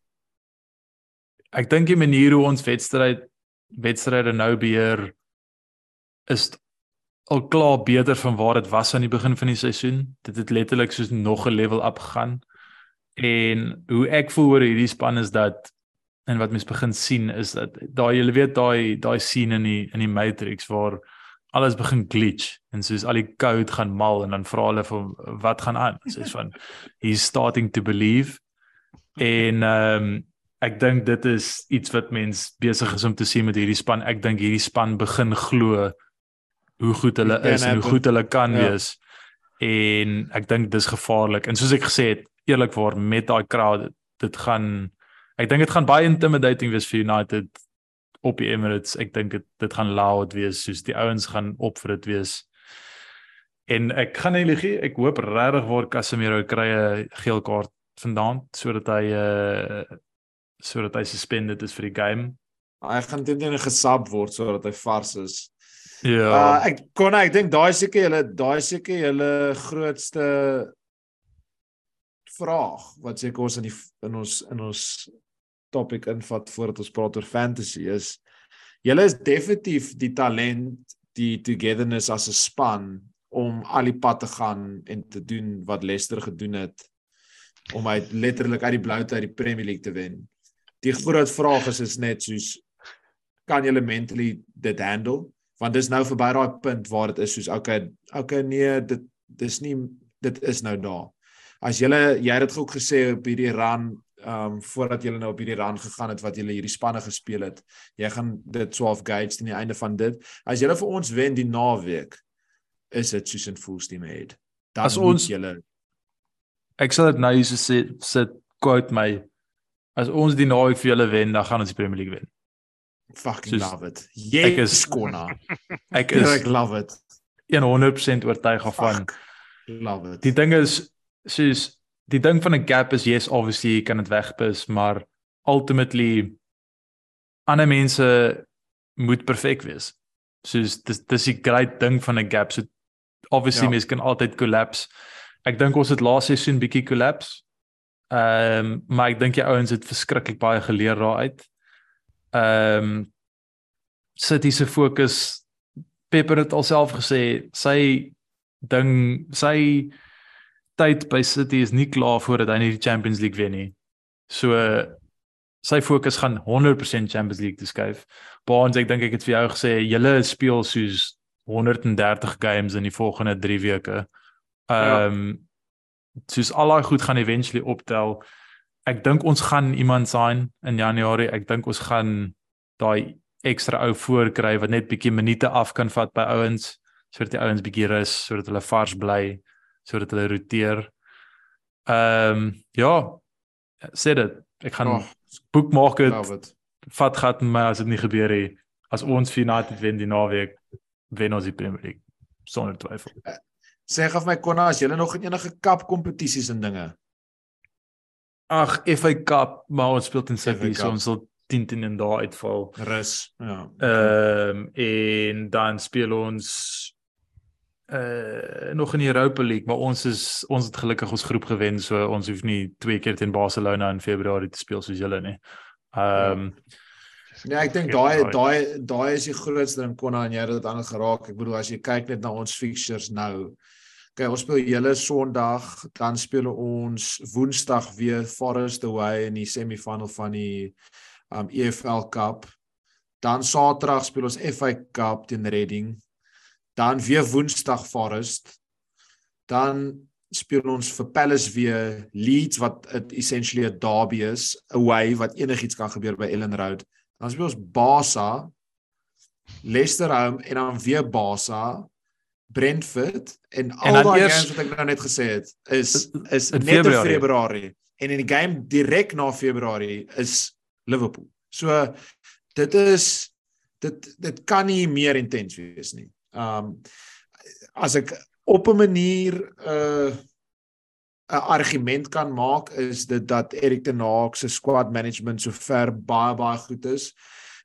ek dink die manier hoe ons wedstryd wedstryde nou beheer is al klaar beter van waar dit was aan die begin van die seisoen. Dit het letterlik soos nog 'n level up gegaan. En hoe ek voel oor hierdie span is dat en wat mens begin sien is dat daai jy weet daai daai scene in die in die Matrix waar alles begin glitch en soos al die code gaan mal en dan vra hulle vir wat gaan aan. Soos van he's starting to believe en ehm um, ek dink dit is iets wat mens besig is om te sien met hierdie span. Ek dink hierdie span begin glo hoe goed hulle is en hoe goed hulle kan ja. wees. En ek dink dis gevaarlik. En soos ek gesê het, eerlikwaar met daai crowd, dit gaan ek dink dit gaan baie intimidating wees vir United op die Emirates. Ek dink dit dit gaan loud wees, soos die ouens gaan op vir dit wees. En ek gaan nie lieg, ek hoop regtig waar Casemiro kry 'n geel kaart vandaan sodat hy uh sodat hy suspended is vir die game.
Hy gaan dit net gesab word sodat hy vars is.
Ja.
Uh, ek kon ek dink daai seker julle daai seker julle grootste vraag wat seker ons in die in ons in ons topik invat voordat ons praat oor fantasy is julle is definitief die talent die togetherness as 'n span om al die pad te gaan en te doen wat Leicester gedoen het om uit letterlik uit die bloute uit die Premier League te wen. Die groot vraag is is net soos kan julle mentally dit handle? want dis nou verby daai punt waar dit is soos okay okay nee dit dis nie dit is nou daar as jy jy het dit ook gesê op hierdie run ehm um, voordat jy nou op hierdie run gegaan het wat jy hierdie spanne gespeel het jy gaan dit 12 gauge teen die einde van dit as jy vir ons wen die naweek is dit soos in full steam ahead
dan as ons julle ek sal dit nou so sê sit quote my as ons die naweek vir julle wen dan gaan ons die Premier League wen
fucking soos, love it. Jy ek is skonna.
Ek [LAUGHS] is
ek love it.
100% oortuig van
love it.
Die ding is soos die ding van 'n gap is yes obviously jy kan dit wegpis, maar ultimately ander mense moet perfek wees. Soos dis dis die great ding van 'n gap. So obviously ja. mense kan altyd collapse. Ek dink ons het laas seisoen bietjie collapse. Ehm um, maar ek dink die ouens het verskriklik baie geleer daaruit ehm um, City se fokus Pepper het alself gesê sy ding sy tyd by City is nie klaar voordat hy die Champions League wen nie. So sy fokus gaan 100% Champions League te skuif. Baans ek dink ek het vir jou gesê julle speel soos 130 games in die volgende 3 weke. Ehm um, ja. soos al daai goed gaan eventually optel ek dink ons gaan iemand sign in Januarie. Ek dink ons gaan daai ekstra ou voorkry wat net bietjie minute af kan vat by ouens sodat die ouens bietjie rus, sodat hulle vars bly, sodat hulle roteer. Ehm um, ja, sê dit. Ek gaan oh, boekmaak dit. Vat gat maar as dit nie gebeur nie. As ons vir United wen die naweek, wen ons die Premier League sonder twyfel. Eh,
sê vir my Konna, as jy nog in enige kap kompetisies en dinge
Ag, FA Cup, maar ons speel teen City, so ons sal 10 10 en daar uitval.
Rus, ja.
Ehm um, en dan speel ons uh nog in die Europa League, maar ons is ons het gelukkig ons groep gewen, so ons hoef nie twee keer teen Barcelona in Februarie te speel soos julle nie. Ehm um,
Nee, ek dink daai daai daai is die grootste ding konna en jy het dit aan geraak. Ek bedoel as jy kyk net na ons fixtures nou, Okay, ons speel julle Sondag, dan speel ons Woensdag weer Forest away in die semifinal van die um EFL Cup. Dan Saterdag speel ons FA Cup teen Reading. Dan weer Woensdag Forest. Dan speel ons vir Palace weer Leeds wat essentially 'n derby is, away wat enigiets kan gebeur by Ellen Road. Dan speel ons Barca, Leicester home en dan weer Barca Brentford en al daai games wat ek nou net gesê het is is in net in Februarie en in die game direk na Februarie is Liverpool. So dit is dit dit kan nie meer intens wees nie. Um as ek op 'n manier 'n uh, 'n argument kan maak is dit dat Erik ten Hag se squad management so ver baie baie goed is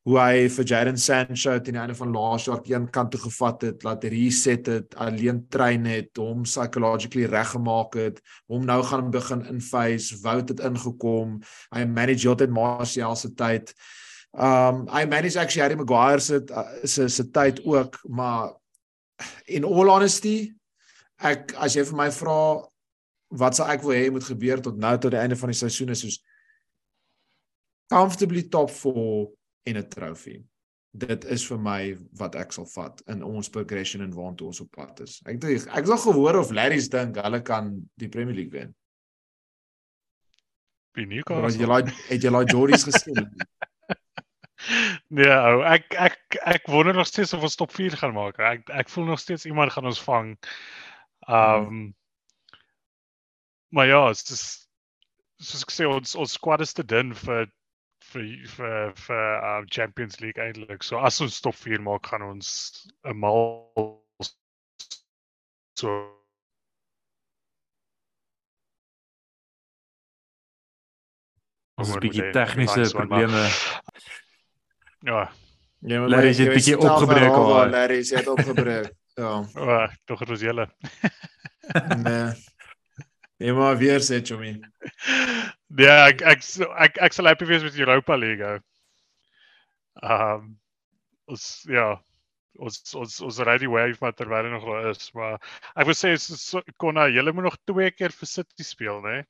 hoe hy vir Jadon Sancho die einde van laas jaar een kant toe gevat het, laat reset het, alleen train het, hom psychologically reggemaak het, hom nou gaan begin inface, wou dit ingekom. Hy manage altyd Martial se tyd. Um hy manage actually Harry Maguire se se se tyd ook, maar in all honesty, ek as jy vir my vra wat sal ek wil hê moet gebeur tot nou tot die einde van die seisoen is soos comfortably top 4 en 'n trofee. Dit is vir my wat ek sal vat in ons progression en waartoe ons op pad is. Ek dink ek het al gehoor of Larry's dink hulle kan die Premier League wen. Het
Newcastle.
jy like het jy like Jordies [LAUGHS] gesien?
Nee, ou, ek ek ek wonder nog steeds of ons top 4 gaan maak. Ek ek voel nog steeds iemand gaan ons vang. Um Maar ja, dit is soos ek sê ons ons squad is te dun vir vir vir vir um, Champions League eintlik. So as ons top 4 maak, gaan ons 'n mal so
Ons 'n
Moet
bietjie tegniese probleme. [LAUGHS]
Ja, [LAUGHS]
Ja, maar
Larry, het
jy
bietjie opgebreek al, hè?
Larry sê het opgebreek. ja.
oh, tog het ons julle. [LAUGHS]
Nee. Nee, maar weer sê Chomie.
Ja, ek ek so- ek ek sal happy wees met Europa League. Ehm um, ons ja, ons ons ons ry die wave maar terwyl hy nog daar is, maar ek wil sê so- Konna, julle moet nog twee keer vir City speel, né?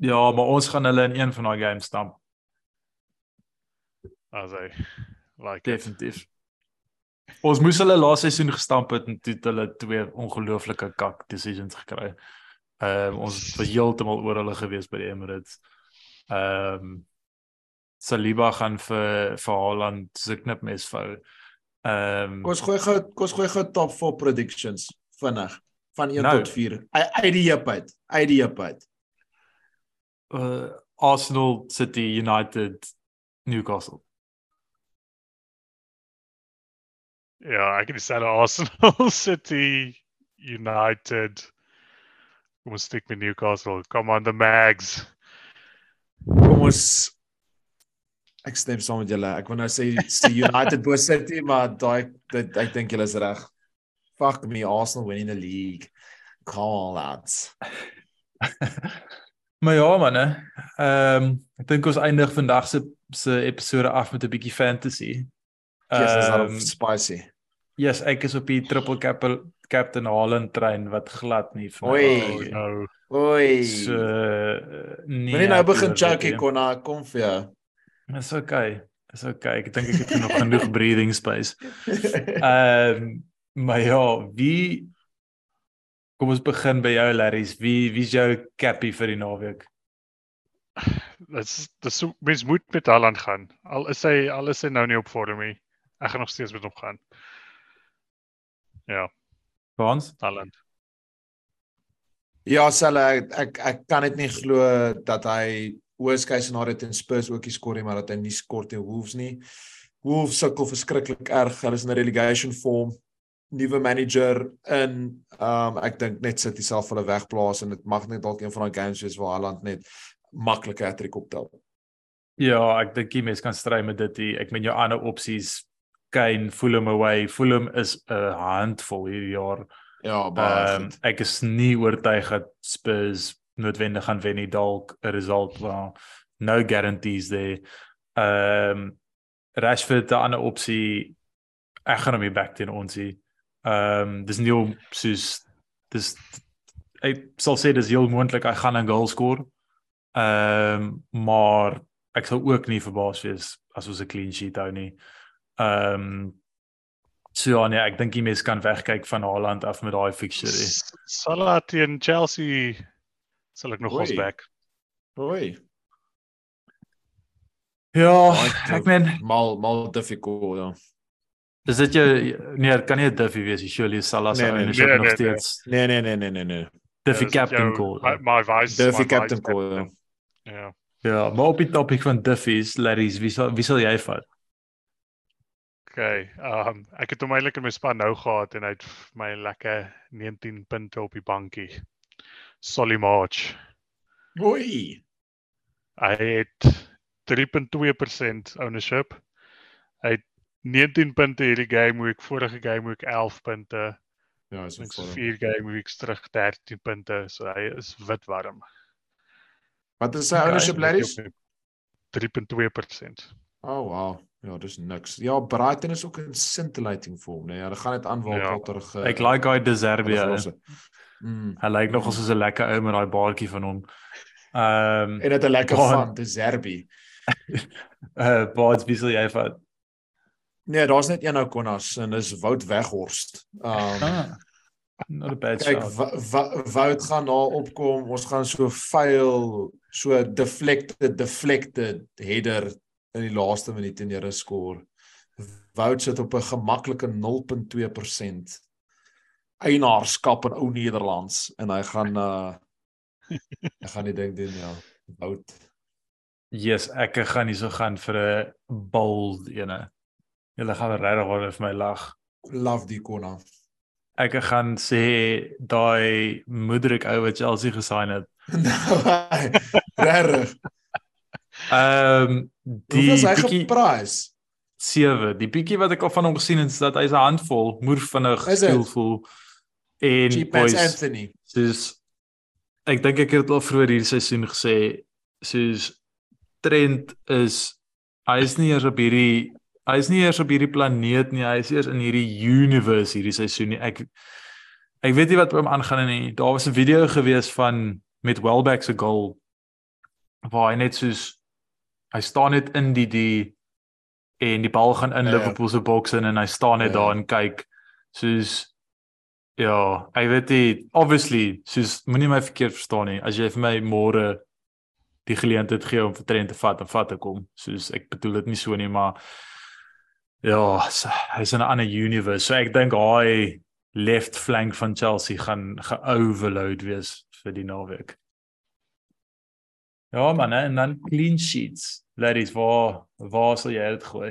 Ja, maar ons gaan hulle in een van daai games stamp,
As hy like it.
definitief. Ons moes hulle laaste seisoen gestamp het en toe het hulle twee ongelooflike kak decisions gekry. Ehm um, ons was heeltemal oor hulle gewees by die Emirates. Ehm um, Saliba gaan vir vir Haaland se knipmes vou. Ehm um,
ons gooi gou ons gooi gou top 4 predictions vinnig van 1
Nou.
tot 4. Uit uit die heup uit. Uit die heup uit.
uh, Arsenal, City, United, Newcastle.
Ja, ek het dieselfde Arsenal, City, United. Kom ons steek met Newcastle. Come on the Mags.
Kom ons Ek stem saam met julle. Ek wil nou sê sê United bo City, maar daai dit ek dink julle is reg. Fuck me Arsenal winning the league. Come on lads. [LAUGHS]
maar ja man, ehm ek dink ons eindig vandag se se episode af met 'n bietjie fantasy.
Yes, is
Ehm,
um, spicy.
Yes, ek is op die triple cap Captain Haaland trein wat glad nie vir my
Oei.
So uh, nee.
Moenie nou begin
dit
choke
nie.
konna kom vir jou.
Dis okay. Dis okay. Ek dink ek het nog genoeg breathing space. Ehm um, maar ja, wie Kom ons begin by jou Larrys. Wie wie's jou cappy vir die naweek?
Dit's dis so mens moet met Haaland gaan. Al is hy al is hy nou nie op vorm nie. Ek gaan nog steeds met hom gaan. Ja,
Frans?
Haaland.
Ja, Selle, ek, ek ek kan dit nie glo dat hy worst case scenario teen Spurs ook nie skor nie, maar dat hy nie skor teen Wolves nie. Wolves sukkel verskriklik erg. Hulle is in 'n relegation vorm. Nuwe manager in um ek dink net sit hy self hulle wegplaas en dit mag net dalk een van daai games wees waar Haaland net maklike hattrick optel.
Ja, ek dink die mense kan stry met dit. Ek meen jou ander opsies Kane, Fulham away. Fulham is 'n handvol hierdie jaar.
Ja, baie
um, ek is nie oortuig dat Spurs noodwendig gaan wen nie dalk 'n result wel no guarantees there. Ehm um, Rashford 'n ander opsie. Ek gaan hom hier back teen ons hier. Ehm um, dis nie om soos dis ek sal sê dis heel moontlik hy gaan 'n goal skoor. Ehm um, maar ek sal ook nie verbaas wees as ons 'n clean sheet hou nie. Ehm um, so ja, nee, ek dink die mense kan wegkyk van Haaland af met daai fixture.
Salah teen Chelsea sal ek nog ons back.
Oei.
Ja, ek meen,
mal mal difficult ja.
is dit jou nee, dit kan nie 'n Duffy wees, surely Salah se
Nee, nee,
ownership
nee,
nog
nee, nee.
steeds.
Nee nee nee nee nee nee.
Duffy
Ja,
captain
jou-
call.
My, my vice. My
captain call. Ja.
Ja.
Ja, maar op die topik van Duffy's, Larry's, wie sal wie sal jy vat?
Okay. Um, ek het hom eintlik in my span nou gehad en hy het my lekker 19 punte op die bankie. Solly March.
Oei.
Hy het 3.2% ownership. Hy het 19 punte hierdie game week, vorige game week 11 punte.
Ja, is so
vier game weeks terug 13 punte, so hy is wit warm.
Wat is sy ownership Larrys?
3.2%.
Oh wow. Ja, dis niks. Ja, Brighton is ook in scintillating vorm, nee. Hulle gaan net aan waar
Ja.
Potter ge
Ek like hy De Zerbi.
hulle
hè.
verlosse. Mm.
Hy lyk nogal soos 'n lekker ou met daai baardjie van hom. Ehm
En dit 'n lekker
Baard.
van te Zerbi.
uh baards wie sal jy vat?
Nee, daar's net een ou Konas en dis Wout Weghorst. Um
Ah. Not a bad
kyk
shot.
Wout gaan daar opkom. Ons gaan so vuil, so deflected deflected header in die laaste minuut in jare skoor. Wout sit op 'n gemaklike 0.2% eienaarskap in ou Nederlands en hy gaan uh [LAUGHS] hy gaan die ding doen ja. Wout.
Yes, ek gaan nie so gaan vir 'n bold ene. Julle gaan regtig waar vir my lag.
Love die Konna.
Ek gaan sê daai moederik ou wat Chelsea gesign het. [LAUGHS]
Nou, Regtig.
Ehm
Hoeveel
die
is hy
bietjie
geprys?
7. Die bietjie wat ek al van hom gesien het is dat hy's 'n handvol, moer vinnig, skillful en boys.
Anthony.
Soos ek dink ek het dit al vroeër hierdie seisoen gesê, soos Trent is hy is nie eers op hierdie hy is nie eers op hierdie planeet nie, hy is eers in hierdie universe hierdie seisoen nie. Ek ek weet nie wat hom aangaan nie. Daar was 'n video gewees van met Welbeck se goal waar hy net soos hy staan net in die die en die bal gaan in
Ja, ja.
Liverpool se boks in en hy staan net
Ja,
daar en kyk soos Ja, ek weet nie, obviously, soos moenie my verkeerd verstaan nie. As jy vir my môre die geleentheid gee om vir Trent te vat, dan vat ek hom. Soos ek bedoel dit nie so nie, maar ja, s- hy's in 'n ander universe. So ek dink hy left flank van Chelsea gaan ge-overload wees vir die naweek. Ja man, en dan clean sheets. Ladies, waar waar sal jy dit gooi?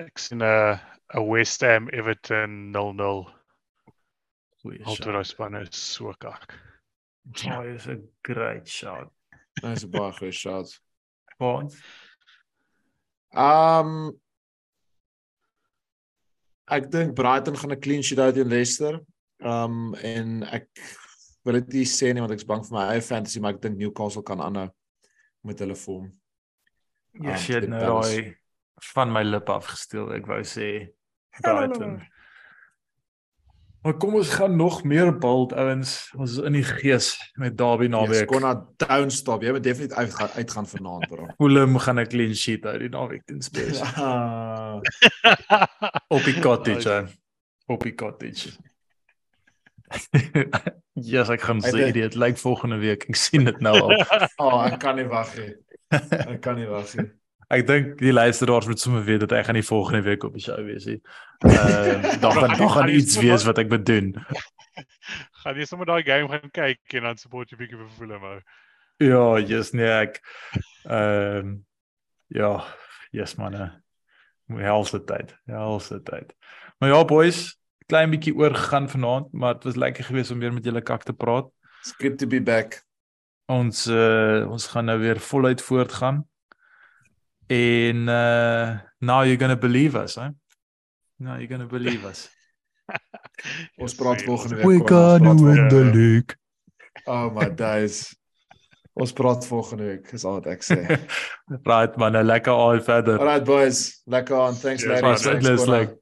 Ek sien 'n 'n West Ham Everton 0-0.
Goeie
Altyd daai spanne is so kak.
Oh, is 'n great shot.
Dis 'n baie goeie shot.
Want
Um ek dink Brighton gaan 'n clean sheet hou teen Leicester. Um en ek wil dit nie sê nie want ek's bang vir my eie fantasy, maar ek dink Newcastle kan aanhou met hulle vorm.
jy
Ah,
het
teen
nou daai van my lip afgesteel. Ek wou sê Brighton. Maar kom ons gaan nog meer bult ouens. Ons is in die gees met Derby
Yes,
naweek.
kon na down stop. Jy moet definitief uitgaan uitgaan vanaand, bro. [LAUGHS]
Fulham gaan 'n clean sheet hou die naweek teen Spurs. [LAUGHS]
Ah,
Op die cottage. hè. Op die cottage. [LAUGHS] yes, ek gaan sê dit lyk volgende week. Ek sien dit nou al. [LAUGHS]
oh, ek kan nie wag nie. [LAUGHS] Ek kan nie wag nie.
Ek dink die luisteraars moet sommer weet dat ek gaan nie volgende week op die show wees. Ehm dan gaan dan gaan iets wees wat ek moet doen.
gaan jy sommer daai game gaan kyk en dan support jy bietjie vir Fulham hou.
Ja, yes nee ek ehm ja, yes man. Helse tyd. Helse tyd. Maar ja boys, klein bietjie oorgegaan vanaand, maar dit was lekker geweest om weer met julle kak te praat.
It's good to be back.
Ons uh ons gaan nou weer voluit voortgaan. En uh now you're going to believe us, hè? Now you're going to believe us. [LAUGHS]
Ons praat volgende week.
We
praat
win
volgende-
the league.
Oh my days. Ons praat volgende week, is al wat ek sê. [LAUGHS]
right man, 'n lekker aand verder.
Alright boys, lekker aan. Thanks
Cheers,
ladies. Thanks,
like